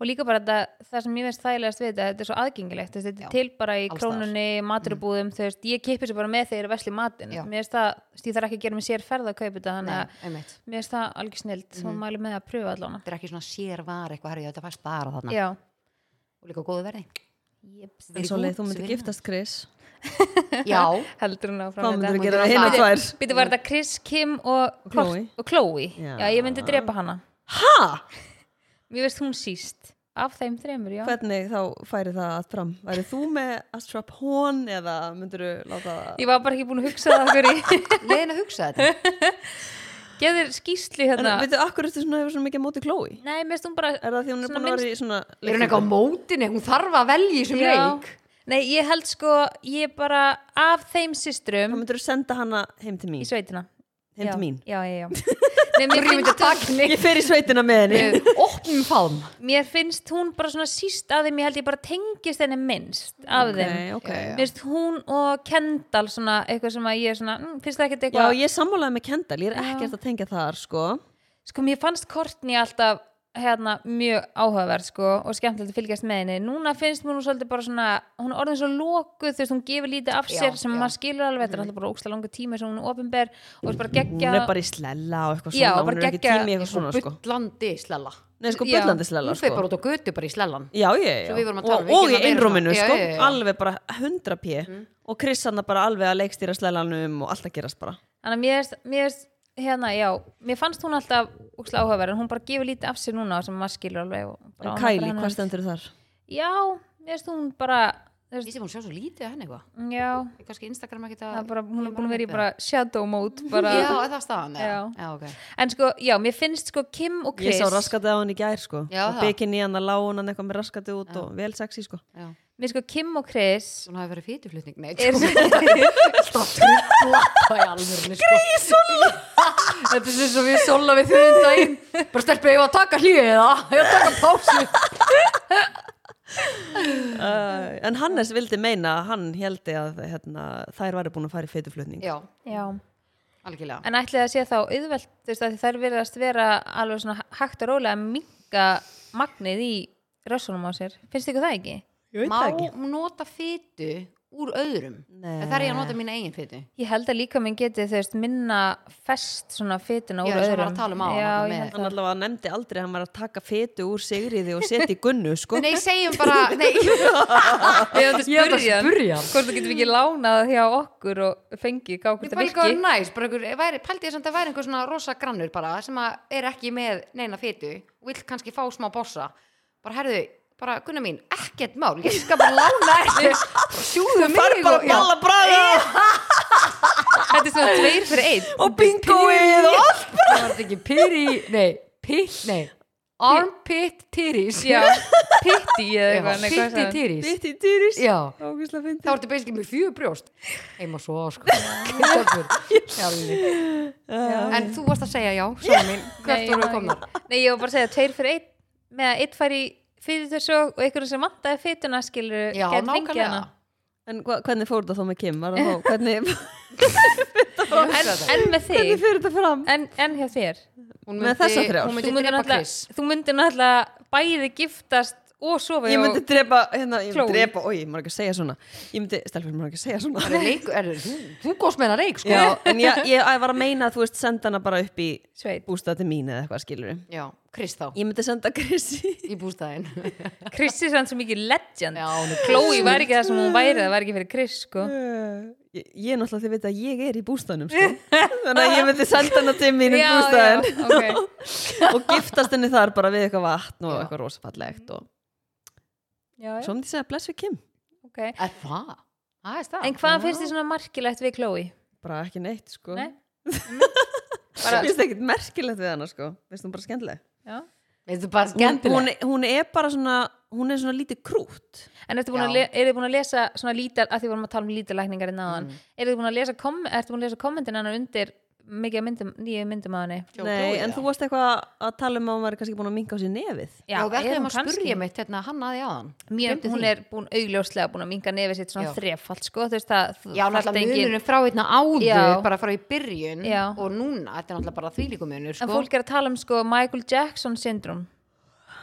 Og líka bara þetta, það sem ég veist þægilegast við þetta, þetta er svo aðgengilegt, þetta Já, er til bara í krónunni, maturubúðum, þú veist, ég kipi sér bara með þegar ég vesli matinn, Já. mér veist það, ég þarf ekki að gera mér sér ferð að kaupa þetta, þannig að mér veist það algjör snilt, mm. Mhm. mæli með að pröfa allan. þetta er ekki svona sér var eitthvað herri, þetta fæst bara þarna. Já. og líka góðu verði Good, þú myndir very giftast Chris já, Heldur hún áfram Hvað myndir Hún þú gera myndi náttúrulega- tvær? Býtu var þetta Chris, Kim og Chloe. og Chloe. Já. Já, ég myndi drepa hana. Ha? Mér veist hún síst. Af þeim þreymur, já. Hvernig þá færi það að fram? Værið þú með að strap hón eða myndir þú láta það? Ég var bara ekki búin að hugsa það fyrir leiðin að hugsa þetta Geður skýslu En hérna. veitu, akkur ertu svona hefur svona mikið á móti Chloe? Nei, mér veist hún bara Er það því hún er búin að vera í svona er hún eitthvað á mótinni, hún þarf að velja í þessum leik Nei, ég held sko, ég bara af þeim Þá systrum myndir þú senda hana heim til mín í sveitina. Heim Já. til mín Já, já, já. Nei, mér, finnst, taka henni Ég fer í sveitina með henni opnum faðm mér finnst hún bara svona síst af þeim, ég held ég bara tengist henni minnst af þeim. Ok, ok Já, Mér finnst hún og Kendall svona eitthvað sem að ég er svona, mm, finnst það ekkert Já, eitthvað ég sammálaði með Kendall, ég er Já. ekkert að tengja þar, sko sko mér fannst Courtney alltaf hérna mjög áhugaverð sko og skemmtilegt að fylgjast með henni. Núna finnst mér hún svolítið bara svona hún er orðin svo lokuð þú veist hún gefur lítið af Já, sér sem já. maður skilur alveg. Þetta er alltaf bara óksla langur tími sem hún er ofinber og veist bara geggja Hún er bara í slella og eitthvað Já, svona bara Hún er ekki tími í eitthvað svona, sko. Bullandi slella. Nei, sko, Já. bullandi slella, hún sko. bara út á götu bara í slallan Já, já, já. Svo við vorum að tala um, Og, og í að einrúminu, Já, sko já, já. Alveg bara 100 p. Og Chris hann bara alveg að leikstýra slallanum og allt að gerast bara. Þannig að mér hérna já, mér fannst hún alltaf óksla áhugaverð en hún bara gefur lítið af sér núna sem maður skilur alveg og bara En hennar. hvað stendur þar? Já, mér finnst hún bara ég veist, sé hún sjá svo lítið af henni eitthvað já, Ég kannski Instagram ekki það er bara, hún er búin að vera í bara shadow mode bara, já, er það staðan Já. já ok en sko, já, mér finnst sko Kim og Ég Chris sá raskatið á hann í gær, sko Já, Og það. bikini hann að lána hann eitthvað með raskatið út Já. og vel sexy, sko já. mér sko Kim og Chris Svona hafi verið fýtuflutning Nei, er, alltaf trubla Það er alveg sko. Þetta er svo við sola við þurfum daginn Bara stelpið, ég var að taka hlýðið það Ég var að taka pásu? Uh, En Hannes vildi meina að hann heldi að hérna, þær væri búin að fara í feituflutning Já, já, algjörlega. En ætli það sé þá auðvelt, þú veist, að þær verðast vera alveg svona hægt og rólega að minka magnið í rössunum á sér, finnst það ekki? Má það ekki. nota fytu úr öðrum. Það er ég að nota mína eigin fytu Ég held að líka minn geti þú veist minna fest svona fytuna úr öðrum var að tala um Já, Hann allavega nefndi aldrei að hann var að taka fetu úr sigriði og setja í gunnu, sko. Nei, segjum bara Nei, Ég hef þetta að spurja hvort þú getur ekki lánað hjá okkur og fengið gá hvort Ég það bara líka virki næs, bara einhver, væri, pældi ég samt að væri einhver svona rosa grannur bara sem að er ekki með neina fytu og vill kannski fá smá bossa. Bara herðu, bara gunna mín, ekkert mál ég skal bara lána þér. Bara sjúðu mig bara og- já. balla bræða Þetta er svona tveir fyrir einn. Og bingoið og allt Það var ekki pyri, nei, pitt, nei. Armpit Já, pitti eða eitthvað pitti Ógislega þá ertu basically með fjögur brjóst. Heima svo sko. En þú varst að segja já, svona mín. Nei, hvert voru að koma. Nei, ég var bara að segja tveir fyrir einn. Með að einn fær í fyrir þessu og einhverjum sem vantaði fytuna skilur Já, gæti fengið nákvæmlega hana. En hva, hvernig fór þetta þá með Kim? Var það þá, hvernig, en, en með hvernig þig fyrir þetta fram? en, en hjá þér Hún Með þessar þrjár? Hún þú myndi myndir drepa náttúrulega, Chris þú myndir náttúrulega bæði giftast og sofa Ég hjá myndi drepa, hérna, ég myndi Chloe. drepa, oi, maður ekki að segja svona Ég myndi, stelfur, maður ekki að segja svona Það er leik, er, þú, þú góðst með hana reik sko Já, en ég, ég, ég var að meina að þú veist senda hana bara upp í sveit bústað til mín eða eitthvað skilur Já, Chris þá Ég myndi senda Krissi. Í bústæðin Krissi er sann svo mikið legend. Já, hún er Chloe var ekki það sem hún væri það var ekki fyrir Chris sko. Ég, ég er náttúrulega því veit að ég er í bústaðnum sko. Þannig að ég myndi senda hana til mín í já, bústaðin já, ok. Og giftast henni þar bara við eitthvað vatn og eitthvað rosafallegt og já, já, svo myndi ég segja bless við Kim. Ok. Er það? Það er stað En hvað finnst þið svona markilegt við Chloe? bara ekki neitt sko. Nei? bara, Mér finnst ekkert merkilegt við hana sko. Finnst hún bara skemmtileg. Já. Hún, skemmtileg hún, hún er bara svona hún er svona lítið krút En ertu búin að, Já. le er búin að lesa svona lítal, að því vorum að tala um lítalækningar í náðan, Mm. er þið búin að lesa, kom, ertu búin að lesa kommentin hennar undir mikið myndum, nýju myndum að henni? Nei, en þú varst eitthvað að tala um að hún væri kannski búin að minka á sér nefið Já, við ætlum að spurja mitt hérna hann aði aðan Mér, Gleymdi hún því. er búin augljóslega búin að minka nefið sitt svona Já. þrefald sko, þú veist þú- Já, náttúrulega engin- munurinn frá einna áður Já. bara frá í byrjun Já. og núna, þetta er náttúrulega bara þvílíku munur En sko. fólk er að tala um sko Michael Jackson syndrom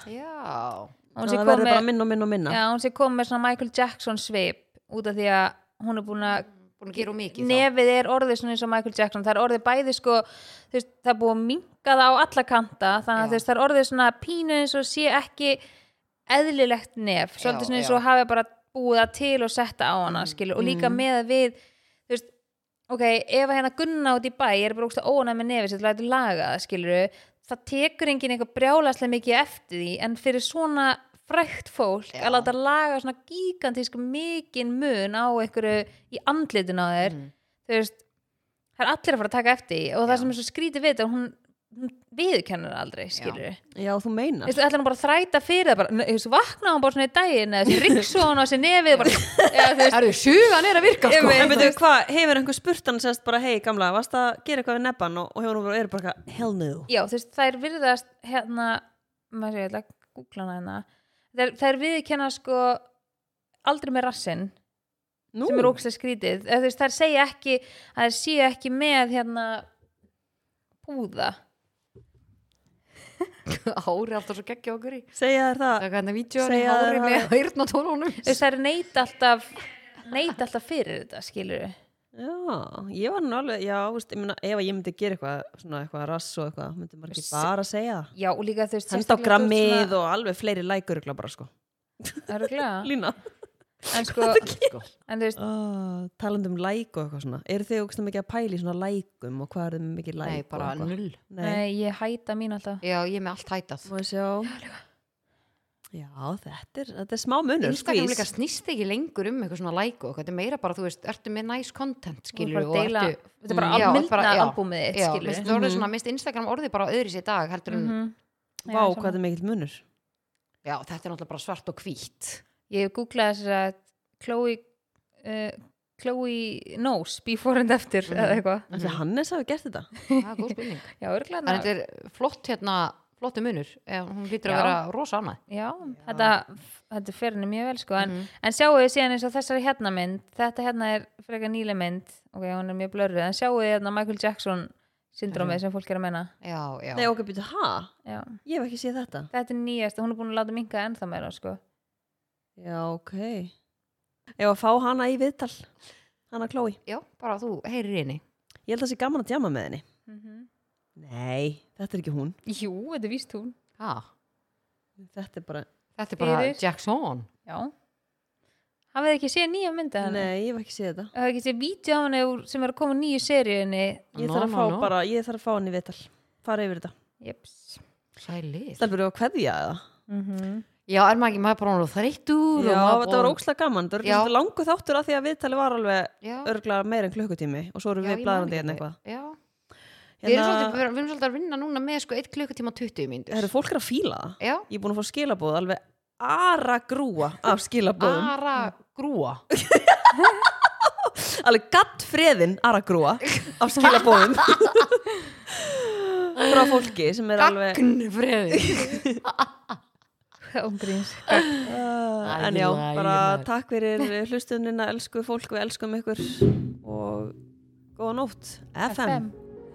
Já, hún sé það verður bara með, minna og minna og minna já, hún sé kom með svona Michael Jackson svip út af því að hún er búin að búin að gera mikið þá. nefið er orðið svona eins og Michael Jackson það er orðið bæði sko veist, það er búið að minka það á alla kanta þannig Já. að þú veist, það er orðið svona pínu eins og sé ekki eðlilegt nef Já, svolítið svona eins já. og hafi bara búið það til og setta á hana skilur, og líka með að við þú veist, ok, ef að hérna gunna út í bæ er bara ógst að ónæð með nefið sér lætur laga það skilur það tekur enginn eitthvað brjálaslega mikið eftir því en fyrir svona frækt fólk Já. að láta laga svona gigantísk mikinn mun á einhverju í andlitin á þér. Mm. þú veist, það er allir að fara að taka eftir því og Já. það sem er svo skrítið við þetta hún, hún viðurkennur aldrei, skilur Já, þú meinar. Þú veist, ætlar hún bara að þræta fyrir það bara, þú veist, vaknaði hún bara svona í daginn eða þessi riksu hann á sér nefið bara, já, þú veist, Það eru sjugan er að virka sko. En veitu hvað, hefur einhver spurt hann sérst bara hei gamla, varst að gera eitthvað við nebban og, og hefur hún bara, er bara eitthvað, hell no. Já, þú veist, þær virðast hérna, maður sé, ég ætla að googla hana hérna, þær, þær viðurkenna sko aldrei með rassinn Nú, sem er ógstlega skrítið, veist, þær segja ekki að þær séu ekki með hérna púða. Hári alltaf svo geggja okkur í. Segja þér það. Það er hérna vídjóri Segja hári þær með hýrna tónunum þær neita alltaf neita alltaf fyrir þetta, skilur Já, ég var nú alveg, já, veist, ég meina, ef að ég myndi gera eitthvað, svona eitthvað rass og eitthvað, myndi maður ekki S- bara segja það. já, og líka þú veist, sérstaklega þú grammið ert og alveg fleiri lækur ykkur bara, sko. svona- örugglega. Lína. en sko, sko. en þú veist Oh, talandi um læk og eitthvað svona. Eru þið ógst mikið að pæla í svona lækum og hvað er þið mikið læk Nei, bara null Nei. Nei, ég hæta mín alltaf Já, ég er með allt hætað Má ég sjá. Já, þetta er, þetta er smá munur, Instagram skvís. líka snýst ekki lengur um eitthvað svona like og eitthvað, þetta er meira bara, þú veist, ertu með nice content, Þú skilur bara og deila, ertu, þetta er bara Mm. Já, mildna bara- já. albúmið þitt já, skilur orðið svona, minnst Instagram orðið bara öðris í dag heldur en, Mhm. Já, Vá, hvað er mikill munur. já, þetta er náttúrulega bara svart og hvít Ég googlaði þess að Chloe uh, Chloe knows before and after Mhm. eða eitthvað Ætli Hannes hafi gert þetta? það er góð spurning Já, örglega en þetta er flott hérna, flottu munur ef hún lítur að vera rosa annað Já, þetta, þetta fer henni mjög vel sko en, Mhm. en sjáu þið síðan eins og þessari hérna mynd þetta hérna er frekar nýle mynd ok, hún er mjög blörruð, en sjáu þið hérna Michael Jackson syndrómið sem fólk er að menna já, já, Nei, ok, byrju, ha? Já, Ég hef ekki séð þetta. þetta er nýjast og hún er búin að láta minka ennþá meira sko Já, ok. Ef að fá hana í viðtal, hana Chloe. já, bara þú heyrir inni Ég held að það sé gaman að djama með henni. Mhm. Nei, þetta er ekki hún. Jú, þetta er víst hún ha, Þetta er bara, þetta er bara Fyrir. Jackson Já Hafið þið ekki séð nýja myndi henni? nei, ég hef ekki séð þetta. Hafið þið ekki séð af henni úr- sem er að koma nýju seríunni Ég No, þarf að no, fá no. bara, ég þarf að fá henni í viðtal. Fara yfir þetta. Jeps sælir Stelbur þú að kveðja eða? mm já, er maður ekki maður bara orðinn þreyttur Já, og maður þetta var búinn- ókslega gaman. Það var Já. ekki langu þáttur að því að viðtali var alveg já, örglega meira en klukkutími og svo erum já, við ég man blæðandi ekki hérna eitthvað. já, við erum Hérna, svolítið, við erum- við erum svolítið að vinna núna með sko 1 klukkutíma 20 mínútur það eru fólk er að fíla það. já, Ég er búin að fá skilabóð alveg ara grúa af skilabóðum. bara grúa alveg gatt freðin ara grúa af skilabóðum. Frá fólki sem er alveg... gagnfreði Ógríns Uh, en já, bara takk fyrir hlustunina, elsku fólk, við elskum ykkur og góða nótt FM. FM